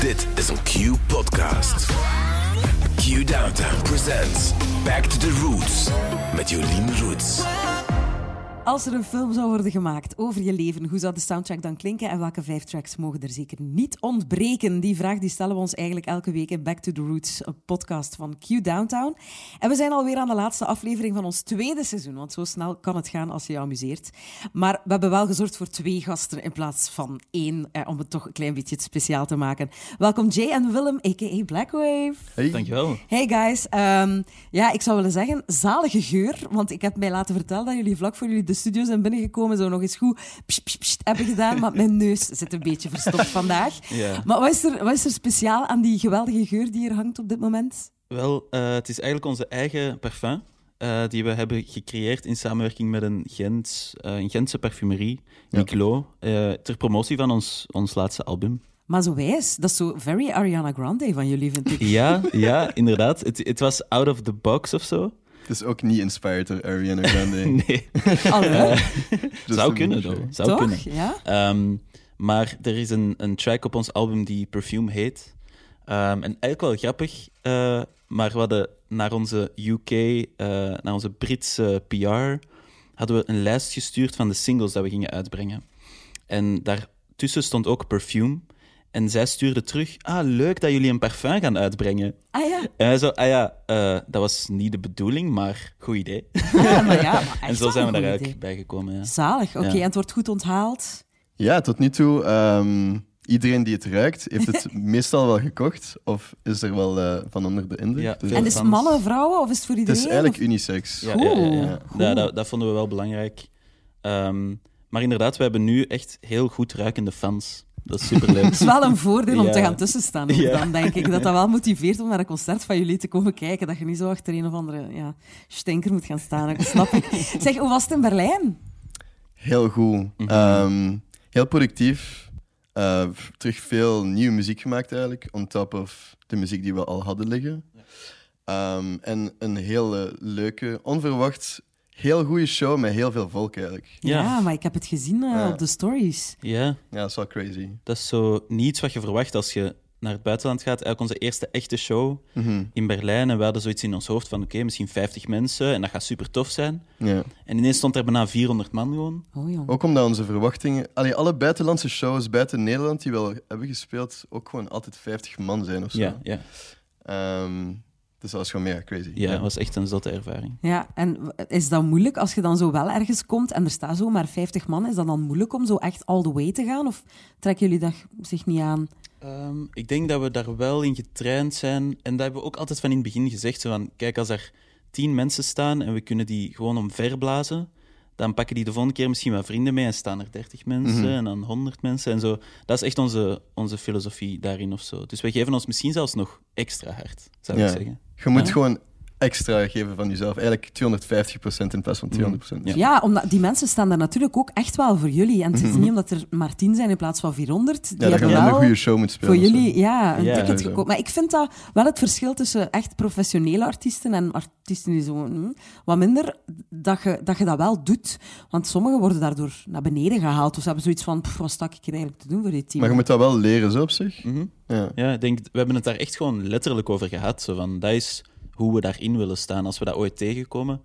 Dit is een Q-podcast. Q Downtown presents Back to the Roots met Jolien Roots. Als er een film zou worden gemaakt over je leven, hoe zou de soundtrack dan klinken en welke vijf tracks mogen er zeker niet ontbreken? Die vraag die stellen we ons eigenlijk elke week in Back to the Roots, een podcast van Q Downtown. En we zijn alweer aan de laatste aflevering van ons tweede seizoen, want zo snel kan het gaan als je je amuseert. Maar we hebben wel gezorgd voor twee gasten in plaats van één, eh, om het toch een klein beetje speciaal te maken. Welkom Jay en Willem, a.k.a. Blackwave. Hey. Dankjewel. Hey guys, Ehm, ja, ik zou willen zeggen, zalige geur. Want ik heb mij laten vertellen dat jullie vlak voor jullie de studio zijn binnengekomen, zo nog eens goed pst, pst, pst hebben gedaan. Maar mijn neus zit een beetje verstopt vandaag. Ja. Maar wat is, er, wat is er speciaal aan die geweldige geur die er hangt op dit moment? Wel, eh, het is eigenlijk onze eigen parfum. eh, die we hebben gecreëerd in samenwerking met een, Gent, eh, een Gentse parfumerie, Ja. Niclo, ter promotie van ons, ons laatste album. Maar zo wijs, dat is zo very Ariana Grande van jullie, vind ik. Ja, ja inderdaad. Het, het was out of the box of zo. Het is ook niet inspired door Ariana Grande. Nee, Allee, Dus zou kunnen, though. Zou toch? kunnen. Ja? Ehm, maar er is een, een track op ons album die Perfume heet. Ehm, en eigenlijk wel grappig, eh, maar we hadden naar onze UK, eh, naar onze Britse PR, hadden we een lijst gestuurd van de singles dat we gingen uitbrengen. En daartussen stond ook Perfume. En zij stuurde terug, ah, leuk dat jullie een parfum gaan uitbrengen. Ah ja, En wij zo, ah ja, eh, dat was niet de bedoeling, maar goed idee. ja maar ja. Maar en zo zijn we daar eigenlijk bij gekomen, ja. Zalig, oké. Ja. En het wordt goed onthaald. Ja, tot nu toe, ehm, iedereen die het ruikt, heeft het meestal wel gekocht. Of is er wel eh, van onder de indruk. Ja, Dus En is het fans. mannen, vrouwen of is het voor het iedereen? is eigenlijk of- unisex. Ja, Goed, ja, ja, ja. goed. Ja, dat, dat vonden we wel belangrijk. Ehm, maar inderdaad, we hebben nu echt heel goed ruikende fans. Dat is superleuk. Het is wel een voordeel om Ja. te gaan tussenstaan. Ja. Dan denk ik dat dat wel motiveert om naar een concert van jullie te komen kijken. Dat je niet zo achter een of andere ja, stinker moet gaan staan. Dat snap ik. Zeg, hoe was het in Berlijn? Heel goed. Mhm. Ehm, heel productief. Eh, terug veel nieuwe muziek gemaakt eigenlijk. On top of de muziek die we al hadden liggen. Ehm, en een hele leuke, onverwacht, heel goede show met heel veel volk eigenlijk. Ja, Ja. maar ik heb het gezien eh, Ja. op de stories. ja, Ja, dat is wel crazy. dat is zo niet iets wat je verwacht als je naar het buitenland gaat. Eigenlijk onze eerste echte show Mhm. in Berlijn. En we hadden zoiets in ons hoofd van, oké, misschien 50 mensen. En dat gaat super tof zijn. Ja. En ineens stond er bijna 400 man gewoon. Oh jong. Ook omdat onze verwachtingen... Allee, alle buitenlandse shows buiten Nederland die we al hebben gespeeld, ook gewoon altijd 50 man zijn of zo. Ja, ja. Ehm, dus dat was gewoon mega crazy. ja, dat was echt een zotte ervaring. Ja, en is dat moeilijk als je dan zo wel ergens komt en er staan zo maar 50 man? Is dat dan moeilijk om zo echt all the way te gaan? Of trekken jullie dat zich niet aan? Ehm, ik denk dat we daar wel in getraind zijn. En dat hebben we ook altijd van in het begin gezegd. Zo van, kijk, als er tien mensen staan en we kunnen die gewoon omverblazen, dan pakken die de volgende keer misschien wat vrienden mee en staan er 30 mensen Mhm. en dan 100 mensen en zo. Dat is echt onze, onze filosofie daarin of zo. Dus wij geven ons misschien zelfs nog extra hard, zou Ja. ik zeggen. Je moet Ja. gewoon extra geven van jezelf. Eigenlijk 250% in plaats van 200%. Ja. Ja, omdat die mensen staan daar natuurlijk ook echt wel voor jullie. En het is Mhm. niet omdat er maar 10 zijn in plaats van 400. Die Ja, dat je hebben wel een goede show moet spelen. voor jullie ja, een Ja, ticket gekocht. Maar ik vind dat wel het verschil tussen echt professionele artiesten en artiesten die zo hm, wat minder, dat je, dat je dat wel doet. Want sommigen worden daardoor naar beneden gehaald. Of ze hebben zoiets van, pff, wat stak ik hier eigenlijk te doen voor die team? Maar je moet dat wel leren, zo op zich. Mhm. Ja. Ja, ik denk, we hebben het daar echt gewoon letterlijk over gehad. Zo van, dat is hoe we daarin willen staan als we dat ooit tegenkomen.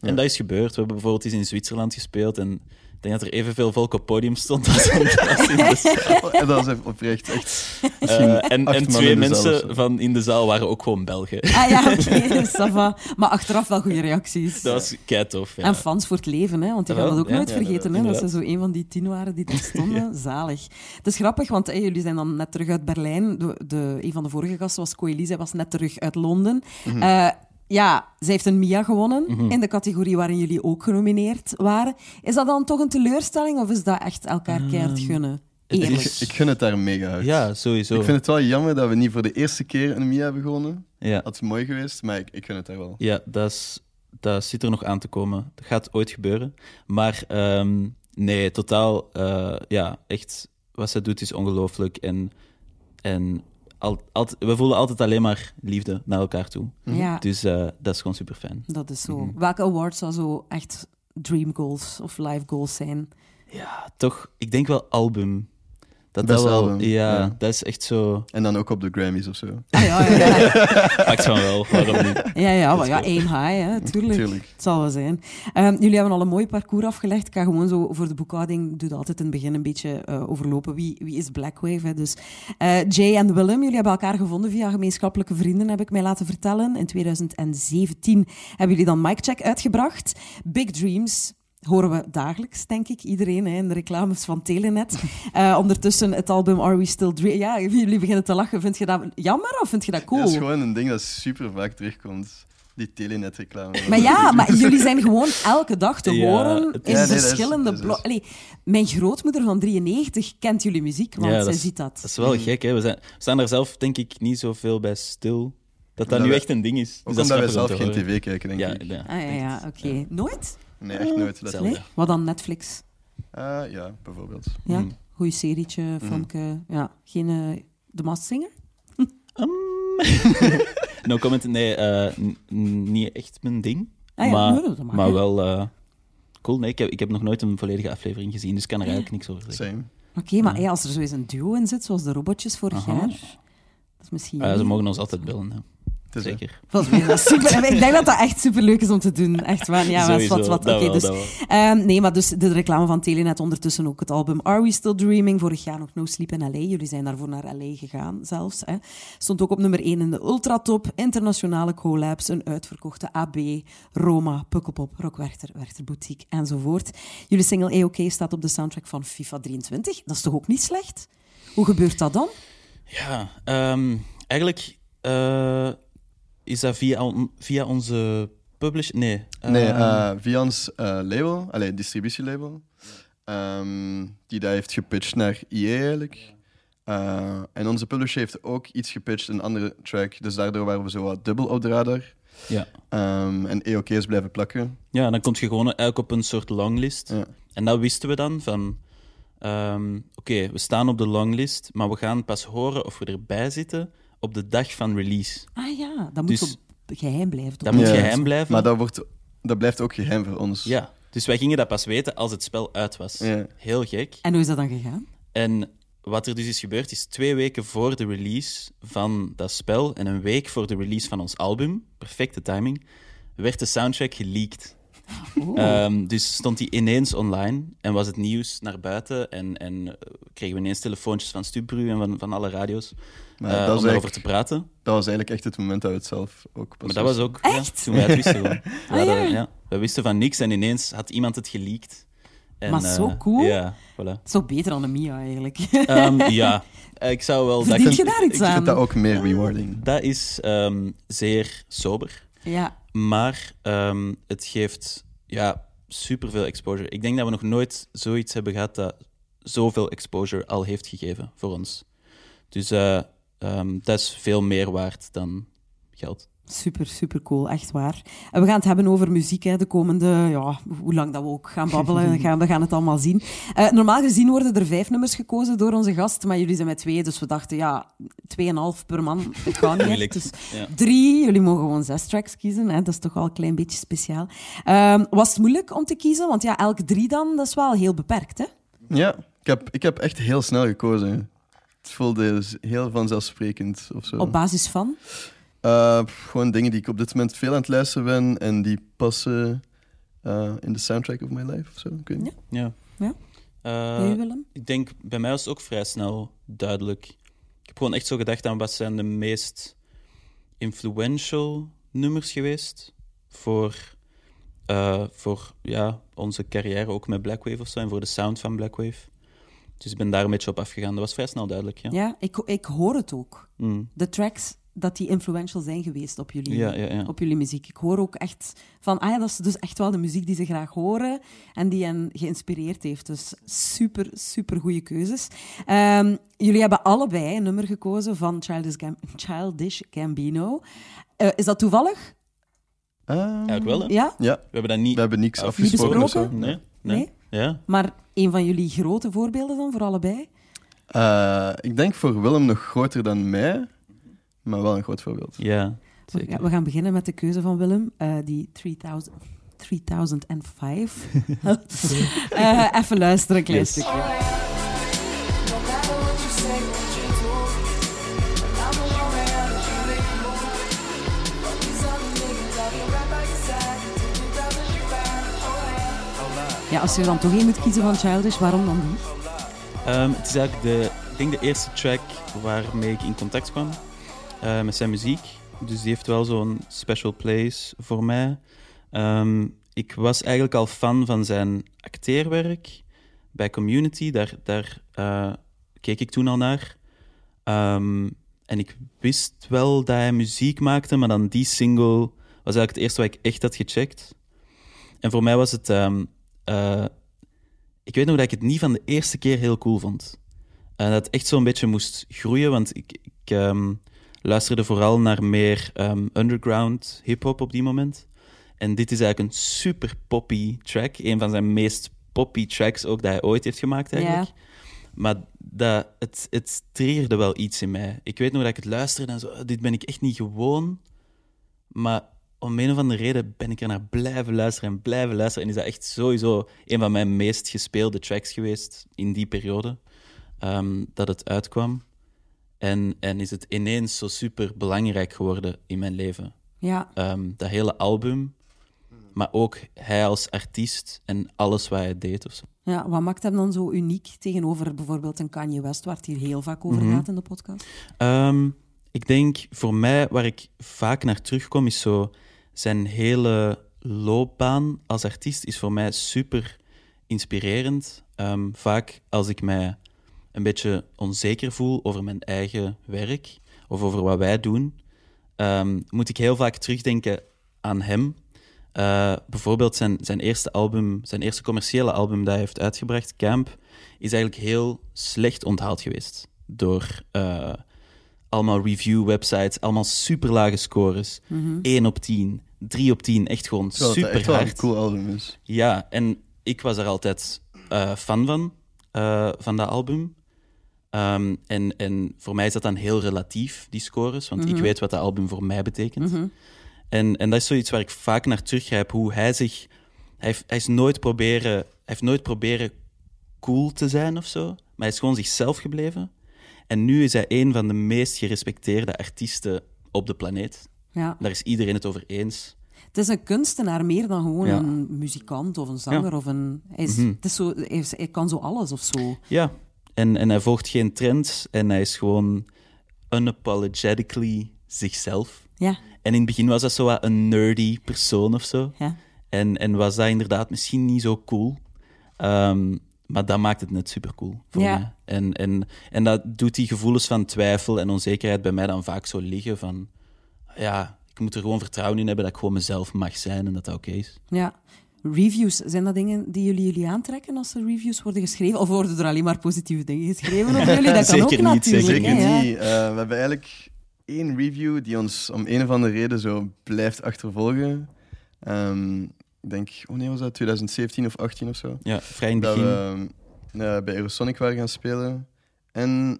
En dat is gebeurd. We hebben bijvoorbeeld eens in Zwitserland gespeeld en ik denk dat er evenveel volk op het podium stond als, in de zaal. En dat is oprecht echt... Eh, en, twee mensen van in de zaal waren ook gewoon Belgen. Ah ja, oké, va. Maar achteraf wel goede reacties. Dat was kei tof. Ja. En fans voor het leven, hè? want die gaan Jawel, dat ook ja, nooit ja, vergeten. Hè? Dat ze zo een van die tien waren die daar stonden. Zalig. Het is grappig, want hey, jullie zijn dan net terug uit Berlijn. De, de, een van de vorige gasten was Coeli, zij was net terug uit Londen. Mhm. Eh, ja, zij heeft een Mia gewonnen in de categorie waarin jullie ook genomineerd waren. Is dat dan toch een teleurstelling of is dat echt elkaar keihard gunnen? Eerlijk. Ik, ik gun het daar mega hard. Ja, sowieso. Ik vind het wel jammer dat we niet voor de eerste keer een Mia hebben gewonnen. ja. Dat is mooi geweest, maar ik, ik gun het daar wel. Ja, dat, is, dat zit er nog aan te komen. Dat gaat ooit gebeuren. Maar ehm, nee, totaal, eh, ja, echt, wat zij doet is ongelooflijk. En, en al, we voelen altijd alleen maar liefde naar elkaar toe. Ja, Dus eh, dat is gewoon super fijn. dat is zo. Mhm. Welke award zou zo echt dream goals of life goals zijn? Ja, toch, ik denk wel album. Dat Best dat wel, album, ja, ja. dat is echt zo. En dan ook op de Grammys of zo. Ah, ja, ja, ja. Pakt van wel, waarom niet? ja, ja, maar ja, één high, hè, tuurlijk. Tuurlijk. Het zal wel zijn. Ehm, jullie hebben al een mooi parcours afgelegd. Ik ga gewoon zo voor de boekhouding, doe dat altijd in het begin een beetje eh, overlopen. Wie, wie is Blackwave? Hè? Dus, eh, Jay en Willem, jullie hebben elkaar gevonden via gemeenschappelijke vrienden, heb ik mij laten vertellen. In 2017 hebben jullie dan Mic Check uitgebracht. Big Dreams. Horen we dagelijks, denk ik. Iedereen hè, in de reclames van Telenet. Eh, ondertussen het album Are We Still Dreaming? Ja, jullie beginnen te lachen. Vind je dat jammer of vind je dat cool? Dat is gewoon een ding dat super vaak terugkomt. Die telenet-reclame. Maar ja, maar jullie zijn gewoon elke dag te Ja, horen in Ja, nee, verschillende dat is- blo- Allee, Mijn grootmoeder van 93 kent jullie muziek, want Ja, zij is- ziet dat. Dat is wel gek, hè? We, zijn, we staan daar zelf, denk ik, niet zoveel bij stil. Dat dat nu wij- echt een ding is. Dus Ook dat omdat wij zelf geen tv kijken, denk Ja, ik. ja. Ah ja, ja oké. Nooit? Nee, echt nooit. Dat. Nee? Wat dan Netflix? Ah, ja, bijvoorbeeld. Ja? Mm. Goeie serietje, filmpje. Ja, geen eh The Masked Singer? No comment, nee, eh, niet echt mijn ding. Ah ja, maar, maar wel eh, cool. Nee, ik heb, ik heb nog nooit een volledige aflevering gezien, dus ik kan er eigenlijk niks over zeggen. Same. Oké, maar hey, als er zo eens een duo in zit, zoals de robotjes vorig Aha. jaar, dat is misschien... Ah, ze mogen ons altijd bellen, hè. Zeker. Super. Ik denk dat dat echt super leuk is om te doen. Echt waar. Ja, Sowieso, wat, wat. Oké, dus, ehm, nee, maar dus de reclame van Telenet ondertussen ook het album Are We Still Dreaming? Vorig jaar nog No Sleep in LA. Jullie zijn daarvoor naar LA gegaan zelfs. Hè. Stond ook op nummer 1 in de Ultratop. Internationale collabs, een uitverkochte AB, Roma, Pukkelpop, Rockwerchter, Werchter Boutique enzovoort. Jullie single EOK staat op de soundtrack van FIFA 23. Dat is toch ook niet slecht? Hoe gebeurt dat dan? Ja, ehm, eigenlijk eh, is dat via, on- via onze publish... Nee. Nee, ehm, eh, via ons eh, label, allee, distributielabel, ehm, die dat heeft gepitcht naar EA eigenlijk. Eh, en onze publisher heeft ook iets gepitcht, een andere track, dus daardoor waren we zo wat dubbel op de radar. ja. Ehm, en EOK is blijven plakken. ja, dan kom je gewoon eigenlijk op een soort longlist. Ja. En dat wisten we dan van... Oké, we staan op de longlist, maar we gaan pas horen of we erbij zitten op de dag van release. Ah ja, dat moet Dus- geheim blijven. Dat moet geheim blijven. Maar dat, wordt, dat blijft ook geheim voor ons. Ja, dus wij gingen dat pas weten als het spel uit was. Ja. Heel gek. En hoe is dat dan gegaan? En wat er dus is gebeurd, is twee weken voor de release van dat spel en een week voor de release van ons album, perfecte timing, werd de soundtrack geleakt. Ehm, dus stond die ineens online en was het nieuws naar buiten en, en eh, kregen we ineens telefoontjes van Stubru en van, van alle radio's Maar dat, om was daarover te praten. dat was eigenlijk echt het moment dat we het zelf ook pas Maar dat was ook ja, toen wij het wisten. Gewoon. We, Ah, ja. hadden- ja, we wisten van niks en ineens had iemand het geleakt. En, Maar zo eh, cool. Ja, voilà. Zo beter dan de Mia eigenlijk. Ehm, ja, ik zou wel... Verdient dat, je daar iets Ik aan? vind dat ook meer rewarding. dat is ehm, zeer sober, Ja, maar ehm, het geeft ja, superveel exposure. Ik denk dat we nog nooit zoiets hebben gehad dat zoveel exposure al heeft gegeven voor ons. Dus eh, ehm, dat is veel meer waard dan geld. Super, super cool. Echt waar. En we gaan het hebben over muziek hè, de komende, ja, hoe lang dat we ook gaan babbelen. we, gaan, we gaan het allemaal zien. Eh, normaal gezien worden er vijf nummers gekozen door onze gast, maar jullie zijn met twee, dus we dachten, ja, tweeënhalf per man, het gaat niet. Dus Ja. drie, jullie mogen gewoon zes tracks kiezen. Hè? Dat is toch wel een klein beetje speciaal. Ehm, was het moeilijk om te kiezen? Want ja, elk drie dan, dat is wel heel beperkt, hè? Ja, ik heb, ik heb echt heel snel gekozen. Het voelde heel vanzelfsprekend of zo. Op basis van? Eh, gewoon dingen die ik op dit moment veel aan het luisteren ben en die passen eh, in de soundtrack of my life of zo. Ik weet niet. Ja. Ja. Eh? Ik denk, bij mij was het ook vrij snel duidelijk. Ik heb gewoon echt zo gedacht aan wat zijn de meest influential nummers geweest voor, eh, voor ja, onze carrière, ook met Blackwave of zo, en voor de sound van Blackwave. Dus ik ben daar een beetje op afgegaan. Dat was vrij snel duidelijk, ja. Ja, ik, ik hoor het ook. Mm. De tracks, dat die influential zijn geweest op jullie, Ja, ja, ja. op jullie muziek. Ik hoor ook echt van, ah ja, dat is dus echt wel de muziek die ze graag horen en die hen geïnspireerd heeft. Dus super, super goede keuzes. Ehm, jullie hebben allebei een nummer gekozen van Childish, Gam- Childish Gambino. Eh, is dat toevallig? Ehm, Eigenlijk wel, hè? Ja? Ja, We hebben dat niet... we hebben niks afgesproken of zo. Nee? Nee? Ja? Maar een van jullie grote voorbeelden dan, voor allebei? Eh, ik denk voor Willem nog groter dan mij, maar wel een groot voorbeeld. Ja, zeker. We, we gaan beginnen met de keuze van Willem, uh, die 3000, 3005. uh, even luisteren, een. Ja, als je dan toch één moet kiezen van Childish, waarom dan niet? Ehm, het is eigenlijk de, ik denk de eerste track waarmee ik in contact kwam eh, met zijn muziek. Dus die heeft wel zo'n special place voor mij. Ehm, ik was eigenlijk al fan van zijn acteerwerk bij Community. Daar, daar eh, keek ik toen al naar. Ehm, en ik wist wel dat hij muziek maakte, maar dan die single was eigenlijk het eerste wat ik echt had gecheckt. En voor mij was het... ehm, eh, ik weet nog dat ik het niet van de eerste keer heel cool vond. En dat het echt zo'n beetje moest groeien, want ik, ik luisterde vooral naar meer ehm, underground hip-hop op die moment. En dit is eigenlijk een super poppy track. Een van zijn meest poppy tracks ook dat hij ooit heeft gemaakt, eigenlijk. Maar dat, het, het triggerde wel iets in mij. Ik weet nog dat ik het luisterde en zo, "Oh, dit ben ik echt niet gewoon. Maar om een of andere reden ben ik er naar blijven luisteren en blijven luisteren. En is dat echt sowieso een van mijn meest gespeelde tracks geweest in die periode ehm, dat het uitkwam. En, en is het ineens zo super belangrijk geworden in mijn leven. Ja, Ehm, dat hele album, maar ook hij als artiest en alles wat hij deed of zo. ja, wat maakt hem dan zo uniek tegenover bijvoorbeeld een Kanye West, waar het hier heel vaak over Mhm. gaat in de podcast? Ehm, ik denk voor mij, waar ik vaak naar terugkom, is zo zijn hele loopbaan als artiest is voor mij super inspirerend. Ehm, vaak als ik mij een beetje onzeker voel over mijn eigen werk of over wat wij doen, ehm, moet ik heel vaak terugdenken aan hem. Eh, bijvoorbeeld zijn, zijn eerste album, zijn eerste commerciële album dat hij heeft uitgebracht, Camp, is eigenlijk heel slecht onthaald geweest door eh, allemaal review-websites, allemaal super lage scores. 1 op 10, 3 op 10, echt gewoon super echt wel een hard. cool album is. Ja, en ik was er altijd eh, fan van, eh, van dat album. Ehm, en, en voor mij is dat dan heel relatief, die scores, want ik weet wat dat album voor mij betekent. En, en dat is zoiets waar ik vaak naar teruggrijp, hoe hij zich... Hij, heeft, hij, is nooit proberen, hij heeft nooit proberen cool te zijn of zo, maar hij is gewoon zichzelf gebleven. En nu is hij een van de meest gerespecteerde artiesten op de planeet. Ja. Daar is iedereen het over eens. Het is een kunstenaar meer dan gewoon Ja. een muzikant of een zanger. Ja. Mhm. Of een, hij, is, het is zo, hij, is- hij kan zo alles of zo. Ja, en, en hij volgt geen trends en hij is gewoon unapologetically zichzelf. Ja, En in het begin was dat zo wat een nerdy persoon of zo. ja. En, en was dat inderdaad misschien niet zo cool. Ehm, maar dat maakt het net super cool voor Ja. mij. En, en, en dat doet die gevoelens van twijfel en onzekerheid bij mij dan vaak zo liggen van... Ja, ik moet er gewoon vertrouwen in hebben dat ik gewoon mezelf mag zijn en dat dat oké is. ja. Reviews, zijn dat dingen die jullie, jullie aantrekken als er reviews worden geschreven? Of worden er alleen maar positieve dingen geschreven over jullie? Dat kan Zeker ook niet, natuurlijk. Zeker ja. niet. Eh, we hebben eigenlijk één review die ons om een of andere reden zo blijft achtervolgen. Ehm, ik denk, wanneer was dat? 2017 of 18 of zo? Ja, vrij in het Dat begin. we eh, bij Aerosonic waren gaan spelen. En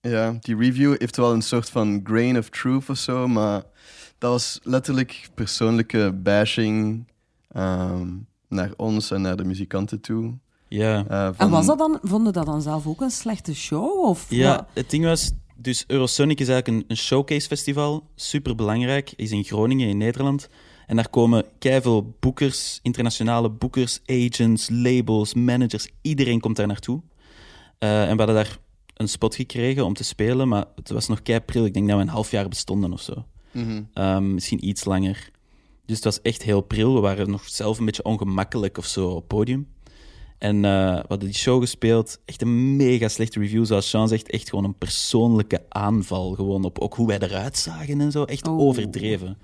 ja, die review heeft wel een soort van grain of truth of zo, maar dat was letterlijk persoonlijke bashing ehm, naar ons en naar de muzikanten toe. Ja. Eh, En was dat dan, vonden dat dan zelf ook een slechte show? Of Ja, wat? het ding was, dus Eurosonic is eigenlijk een, een showcase festival, super belangrijk, is in Groningen in Nederland. En daar komen keiveel boekers, internationale boekers, agents, labels, managers, iedereen komt daar naartoe. Eh, en we hadden daar een spot gekregen om te spelen, maar het was nog keipril. Ik denk dat we een half jaar bestonden of zo. Mhm. Ehm, misschien iets langer. Dus het was echt heel pril. We waren nog zelf een beetje ongemakkelijk of zo op het podium. En eh, we hadden die show gespeeld. Echt een mega slechte review. Zoals Sean zegt, echt gewoon een persoonlijke aanval. Gewoon op ook hoe wij eruit zagen en zo. Echt Oh. overdreven.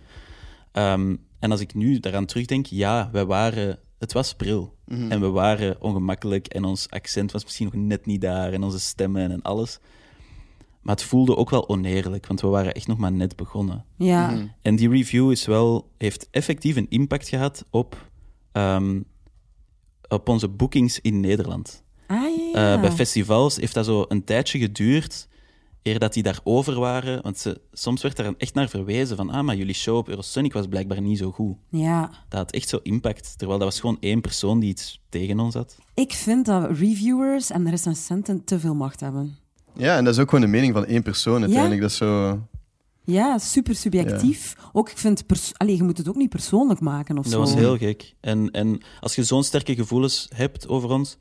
Ehm, en als ik nu daaraan terugdenk, ja, wij waren... Het was pril. En we waren ongemakkelijk en ons accent was misschien nog net niet daar en onze stemmen en alles. Maar het voelde ook wel oneerlijk, want we waren echt nog maar net begonnen. Ja. En die review is wel, heeft effectief een impact gehad op, ehm, op onze bookings in Nederland. Ah, ja. Eh, bij festivals heeft dat zo een tijdje geduurd, eer dat die daarover waren. Want ze, soms werd daar echt naar verwezen van, ah, maar jullie show op Eurosonic was blijkbaar niet zo goed. ja. Dat had echt zo impact, terwijl dat was gewoon één persoon die iets tegen ons had. Ik vind dat reviewers en recensenten te veel macht hebben. Ja, en dat is ook gewoon de mening van één persoon uiteindelijk. Dat is zo... Ja, super subjectief. Ook, ik vind, pers- Allee, je moet het ook niet persoonlijk maken of Dat zo. was heel gek. En, en als je zo'n sterke gevoelens hebt over ons,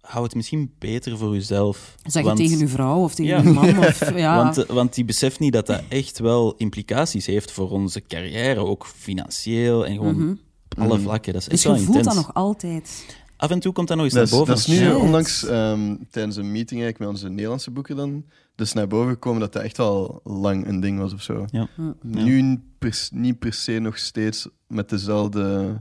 hou het misschien beter voor jezelf. Zeg het Want- tegen uw vrouw of tegen Ja. uw man. Of, ja. Want, want die beseft niet dat dat echt wel implicaties heeft voor onze carrière, ook financieel en gewoon op alle vlakken. Dat is echt dus je wel voelt intens. dat nog altijd. Af en toe komt dat nog eens Dat is, naar boven. dat is nu onlangs ehm, tijdens een meeting eigenlijk met onze Nederlandse boeken dan, dus naar boven gekomen dat dat echt al lang een ding was of zo. Ja. Nu niet per, niet per se nog steeds met dezelfde...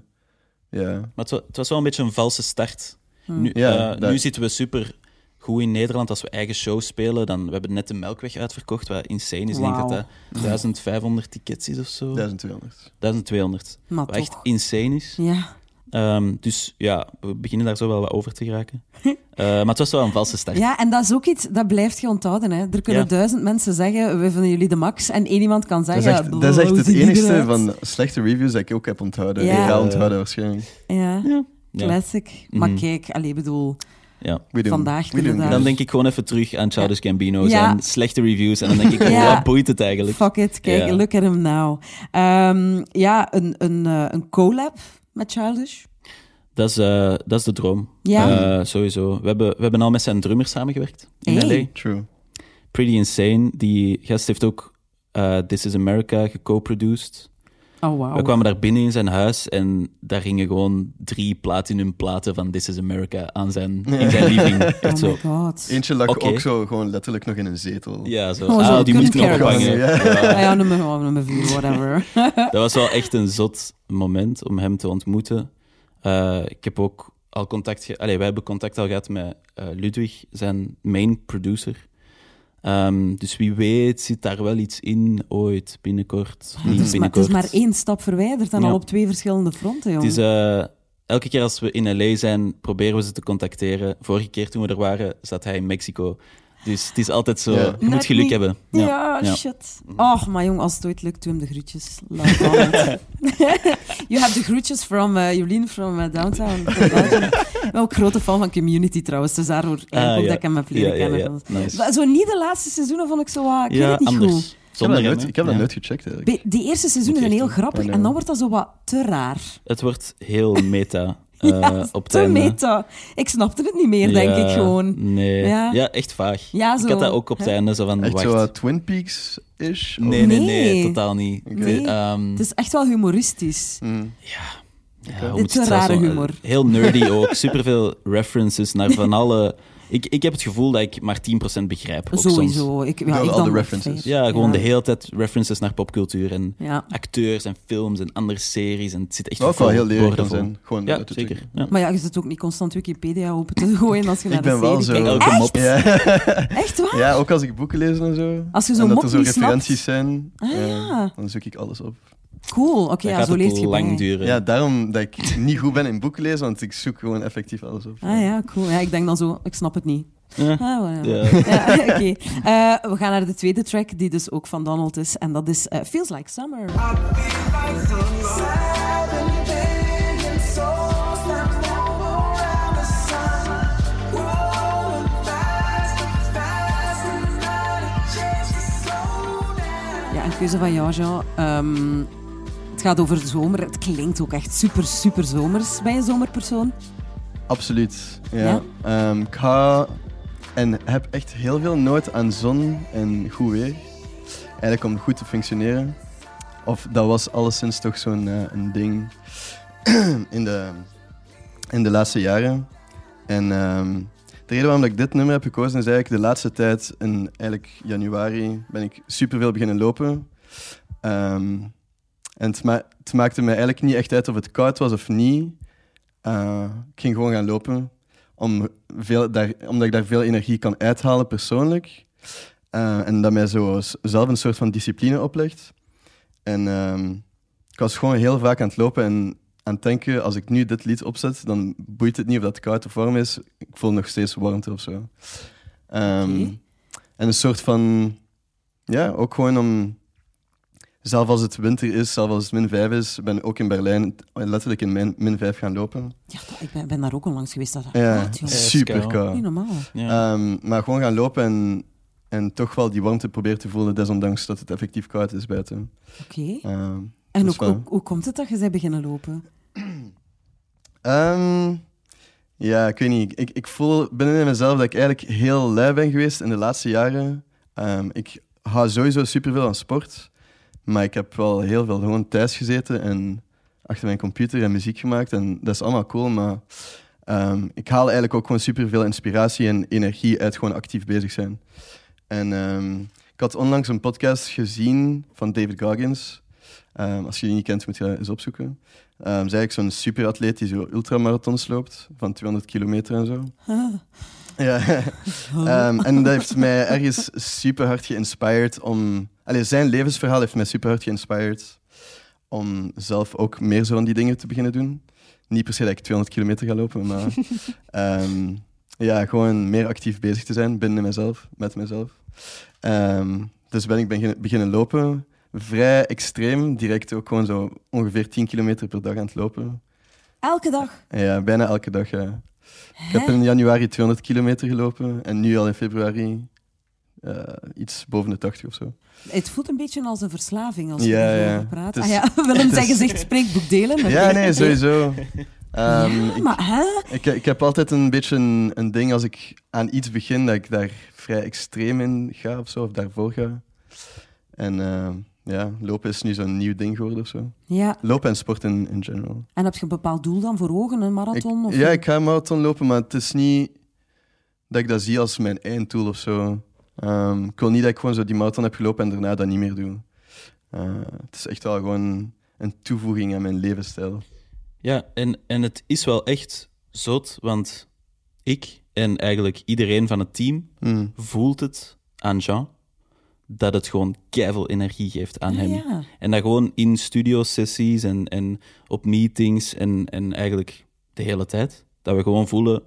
Ja, Maar het wa- het was wel een beetje een valse start. Nu, Ja, eh, dat- nu zitten we super goed in Nederland. Als we eigen shows spelen, dan we hebben net de Melkweg uitverkocht, wat insane is. Ik denk dat dat 1500 tickets is of zo. 1200. 1200. Maar Wat echt insane is. Ja. Ehm, dus ja, we beginnen daar zo wel wat over te geraken. Eh, maar het was wel een valse start. ja, en dat is ook iets, dat blijft je onthouden. Hè. Er kunnen Ja. duizend mensen zeggen, we vinden jullie de max. En één iemand kan Dat is zeggen, echt, dat is echt "Hoe het eruit?" van slechte reviews dat ik ook heb onthouden. Ja. Ik ga onthouden waarschijnlijk. Ja, Ja. classic. Maar Mhm. kijk, allee, bedoel, Ja. Vandaag we Dan denk ik gewoon even terug aan Childish Gambino, Ja. zijn slechte reviews. En dan denk ik, Ja. wat boeit het eigenlijk? fuck it, kijk, Ja. look at him now. Ehm, ja, een, een, eh, een collab met Childish. Dat is, eh, dat is de droom. Ja. Eh, sowieso. We hebben, we hebben al met zijn drummer samengewerkt in Hey. LA. True. Pretty Insane. Die gast heeft ook eh, This Is America geco-produced. Oh, wow. We kwamen daar binnen in zijn huis en daar gingen gewoon drie platinum platen van This Is America aan zijn, in zijn living. Echt Oh zo. my god. Eentje lag ook zo gewoon letterlijk nog in een zetel. Ja, zo. Oh, zo, ah, die moet ik nog ophangen. less. Ja. Ah ja, nummer, oh, nummer vier, whatever. Dat was wel echt een zot moment om hem te ontmoeten. Eh, ik heb ook al contact... Ge Allee, wij hebben contact al gehad met eh, Ludwig, zijn main producer. Ehm, dus wie weet zit daar wel iets in ooit, binnenkort. Niet het, is maar, het is maar één stap verwijderd en Ja. al op twee verschillende fronten, Het jongen. is, eh, elke keer als we in LA zijn, proberen we ze te contacteren. Vorige keer toen we er waren, zat hij in Mexico. Dus het is altijd zo, Ja. je moet geluk niet. hebben. Ja, Ja. shit. Oh, maar jong, als het ooit lukt, doe hem de groetjes. Laat dan het. you have the groetjes from uh, Jolien from uh, Downtown. Ik ben ook grote fan van Community trouwens, dus daardoor eigenlijk Ah, ook dat ik hem heb leren kennen. ja. Nice. Maar Zo niet de laatste seizoenen vond ik zo wat... Ik weet het niet anders. goed. Ik heb Zonder dat nooit, heb dat Ja. nooit gecheckt eigenlijk. Die eerste seizoenen zijn heel grappig en dan wordt dat zo wat te raar. Het wordt heel meta eh, ja, op het meta. Ik snapte het niet meer, denk Ja, ik gewoon. Nee. Ja. Ja, echt vaag. Ja, Ik zo. had dat ook op het einde, zo van, Echt wacht. zo wat Twin Peaks-ish? nee, nee, nee, Nee. totaal niet. Nee. De, ehm, Het is echt wel humoristisch. Mm. ja, hoe Het is een rare zo- humor. Heel nerdy ook. Superveel references naar van alle... Ik, ik heb het gevoel dat ik maar 10% begrijp. Ook soms. Sowieso. Ik, ja, ik al de references. vijf. Ja, gewoon de hele tijd references naar popcultuur en Ja. acteurs en films en andere series. En het zit echt ook vol, wel heel leerzaam zijn. Gewoon Ja, zeker. Maar ja, je zit ook niet constant Wikipedia open te gooien als je naar Ik de ben wel serie zo. kijkt. Elke mop. Ja. Echt waar? ja, ook als ik boeken lees en zo. Als je zo'n en dat er zo snapt. referenties zijn, Ah, dan zoek ik alles op. Cool. Oké, Dat ja, zo ook leert je lang bij. duren. Ja, daarom dat ik niet goed ben in boeken lezen, want ik zoek gewoon effectief alles op. Ah ja, cool. Ja, ik denk dan zo, ik snap het niet. Ja. Ah. Ja, oké. Eh, we gaan naar de tweede track, die dus ook van Donald is. En dat is eh, Feels Like Summer. Ja, een keuze van jou, Jean. Ehm, het gaat over de zomer. Het klinkt ook echt super, super zomers. Je een zomerpersoon? Absoluut. Ja. Ja? Ehm, ik ga en heb echt heel veel nood aan zon en goed weer. Eigenlijk om goed te functioneren. Of dat was alleszins toch zo'n eh, een ding in de, in de laatste jaren. En ehm, de reden waarom dat ik dit nummer heb gekozen is eigenlijk de laatste tijd, in eigenlijk januari, ben ik superveel beginnen lopen. Ehm, en het, ma- het maakte mij eigenlijk niet echt uit of het koud was of niet. Eh, ik ging gewoon gaan lopen, om veel, daar, omdat ik daar veel energie kan uithalen persoonlijk. Eh, en dat mij zo zelf een soort van discipline oplegt. En ehm, ik was gewoon heel vaak aan het lopen en aan het denken, als ik nu dit lied opzet, dan boeit het niet of dat koud of warm is. Ik voel nog steeds warmte of zo. Ehm. En een soort van, ja, ook gewoon om, zelf als het winter is, zelf als het min 5 is, ben ik ook in Berlijn letterlijk in min, min 5 gaan lopen. Ja, dat- ik ben, ben daar ook onlangs geweest. Dat Ja, super koud. Niet normaal. Ja. Ehm, maar gewoon gaan lopen en En toch wel die warmte probeer te voelen, desondanks dat het effectief koud is buiten. Oké. Ehm, En dus hoe, wel- hoe, hoe komt het dat je bent beginnen lopen? Ehm, ja, ik weet niet. Ik, ik voel binnen in mezelf dat ik eigenlijk heel lui ben geweest in de laatste jaren. Ehm, ik hou sowieso superveel aan sport. Maar ik heb wel heel veel gewoon thuis gezeten en achter mijn computer en muziek gemaakt. En dat is allemaal cool, maar ehm, ik haal eigenlijk ook gewoon superveel inspiratie en energie uit gewoon actief bezig zijn. En ehm, ik had onlangs een podcast gezien van David Goggins. Ehm, als je die niet kent, moet je dat eens opzoeken. Um, is eigenlijk zo'n superatleet die zo ultramarathons loopt, van 200 kilometer en zo. Ah. Ja, Ehm, en dat heeft mij ergens super hard geïnspired om... Allee, zijn levensverhaal heeft mij super hard geïnspired om zelf ook meer zo van die dingen te beginnen doen. Niet per se dat ik 200 kilometer ga lopen, maar ehm, ja, gewoon meer actief bezig te zijn binnen mezelf, met mezelf. Ehm, dus ben ik beginnen, beginnen lopen. Vrij extreem, direct ook gewoon zo ongeveer 10 kilometer per dag aan het lopen. Elke dag? Ja, bijna elke dag, ja. Ik heb in januari 200 kilometer gelopen en nu al in februari eh, iets boven de 80 of zo. Het voelt een beetje als een verslaving als je Ja, erover ja. praat. Ah ja, Willem zijn gezicht spreekboek delen. Ja, nee, sowieso. Ehm, Ja, ik, maar hè? ik, ik heb altijd een beetje een, een ding als ik aan iets begin, dat ik daar vrij extreem in ga of zo, of daarvoor ga. En ehm, ja, lopen is nu zo'n nieuw ding geworden of zo. Ja, Lopen en sport in, in general. en heb je een bepaald doel dan voor ogen, een Ik, marathon? of ja, een- ik ga een marathon lopen, maar het is niet dat ik dat zie als mijn einddoel of zo. Ehm, ik wil niet dat ik gewoon zo die marathon heb gelopen en daarna dat niet meer doe. Eh, het is echt wel gewoon een toevoeging aan mijn levensstijl. Ja, en, en het is wel echt zot, want ik en eigenlijk iedereen van het team Mm. voelt het aan Jean dat het gewoon keiveel energie geeft aan Ah, hem. ja. En dat gewoon in studiosessies en, en op meetings en, en eigenlijk de hele tijd. Dat we gewoon voelen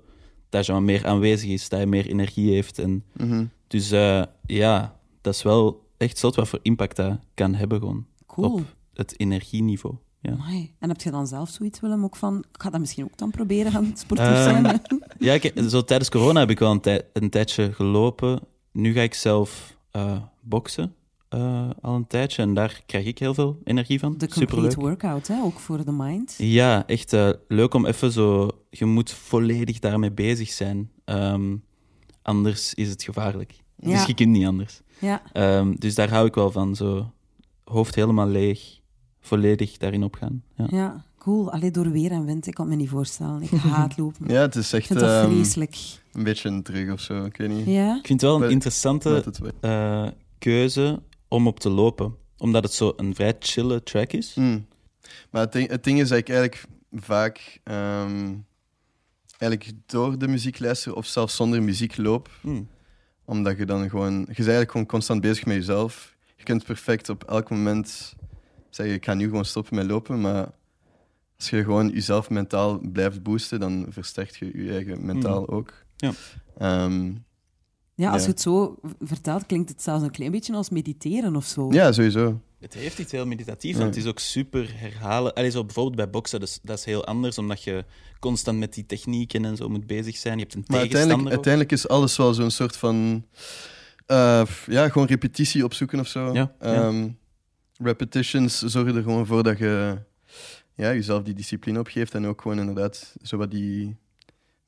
dat Jean meer aanwezig is, dat hij meer energie heeft. En Mhm. dus eh, ja, dat is wel echt zot wat voor impact dat kan hebben gewoon Cool. op het energieniveau. Ja. Amai. En heb je dan zelf zoiets, Willem, ook van... Ik ga dat misschien ook dan proberen gaan sportief Ehm, zijn. Ja, ik, zo tijdens corona heb ik wel een, tij- een tijdje gelopen. Nu ga ik zelf eh boksen eh, al een tijdje en daar krijg ik heel veel energie van. De Superleuk. complete workout, hè? ook voor de mind. Ja, echt eh, leuk om even zo... Je moet volledig daarmee bezig zijn. Ehm, anders is het gevaarlijk. Ja. Dus je kunt niet anders. Ja. Ehm, dus daar hou ik wel van. Zo hoofd helemaal leeg, volledig daarin opgaan. Ja. Ja, cool. Alleen door weer en wind. Ik kan me niet voorstellen. Ik haat lopen. Ja, het is Ik echt vind dat ehm, vreselijk. een beetje een drug of zo. Ik weet niet. Ja? Ik vind het wel een interessante Keuze om op te lopen. Omdat het zo een vrij chille track is. Mm. Maar het ding, het ding is dat ik eigenlijk vaak ehm, eigenlijk door de muziek luister of zelfs zonder muziek loop. Hmm. Omdat je dan gewoon... Je bent eigenlijk gewoon constant bezig met jezelf. Je kunt perfect op elk moment zeggen, ik ga nu gewoon stoppen met lopen, maar als je gewoon jezelf mentaal blijft boosten, dan versterkt je je eigen mentaal ook. Ja. Ehm, Ja, als Ja. je het zo vertelt, klinkt het zelfs een klein beetje als mediteren of zo. ja, sowieso. Het heeft iets heel meditatief, Ja. want het is ook super herhalen. Allee, zo bijvoorbeeld bij boksen, dus, dat is heel anders, omdat je constant met die technieken en zo moet bezig zijn. Je hebt een Maar tegenstander uiteindelijk, uiteindelijk is alles wel zo'n soort van... eh, ja, gewoon repetitie opzoeken of zo. Ja, ja. Ehm, repetitions zorgen er gewoon voor dat je ja, jezelf die discipline opgeeft en ook gewoon inderdaad zo wat die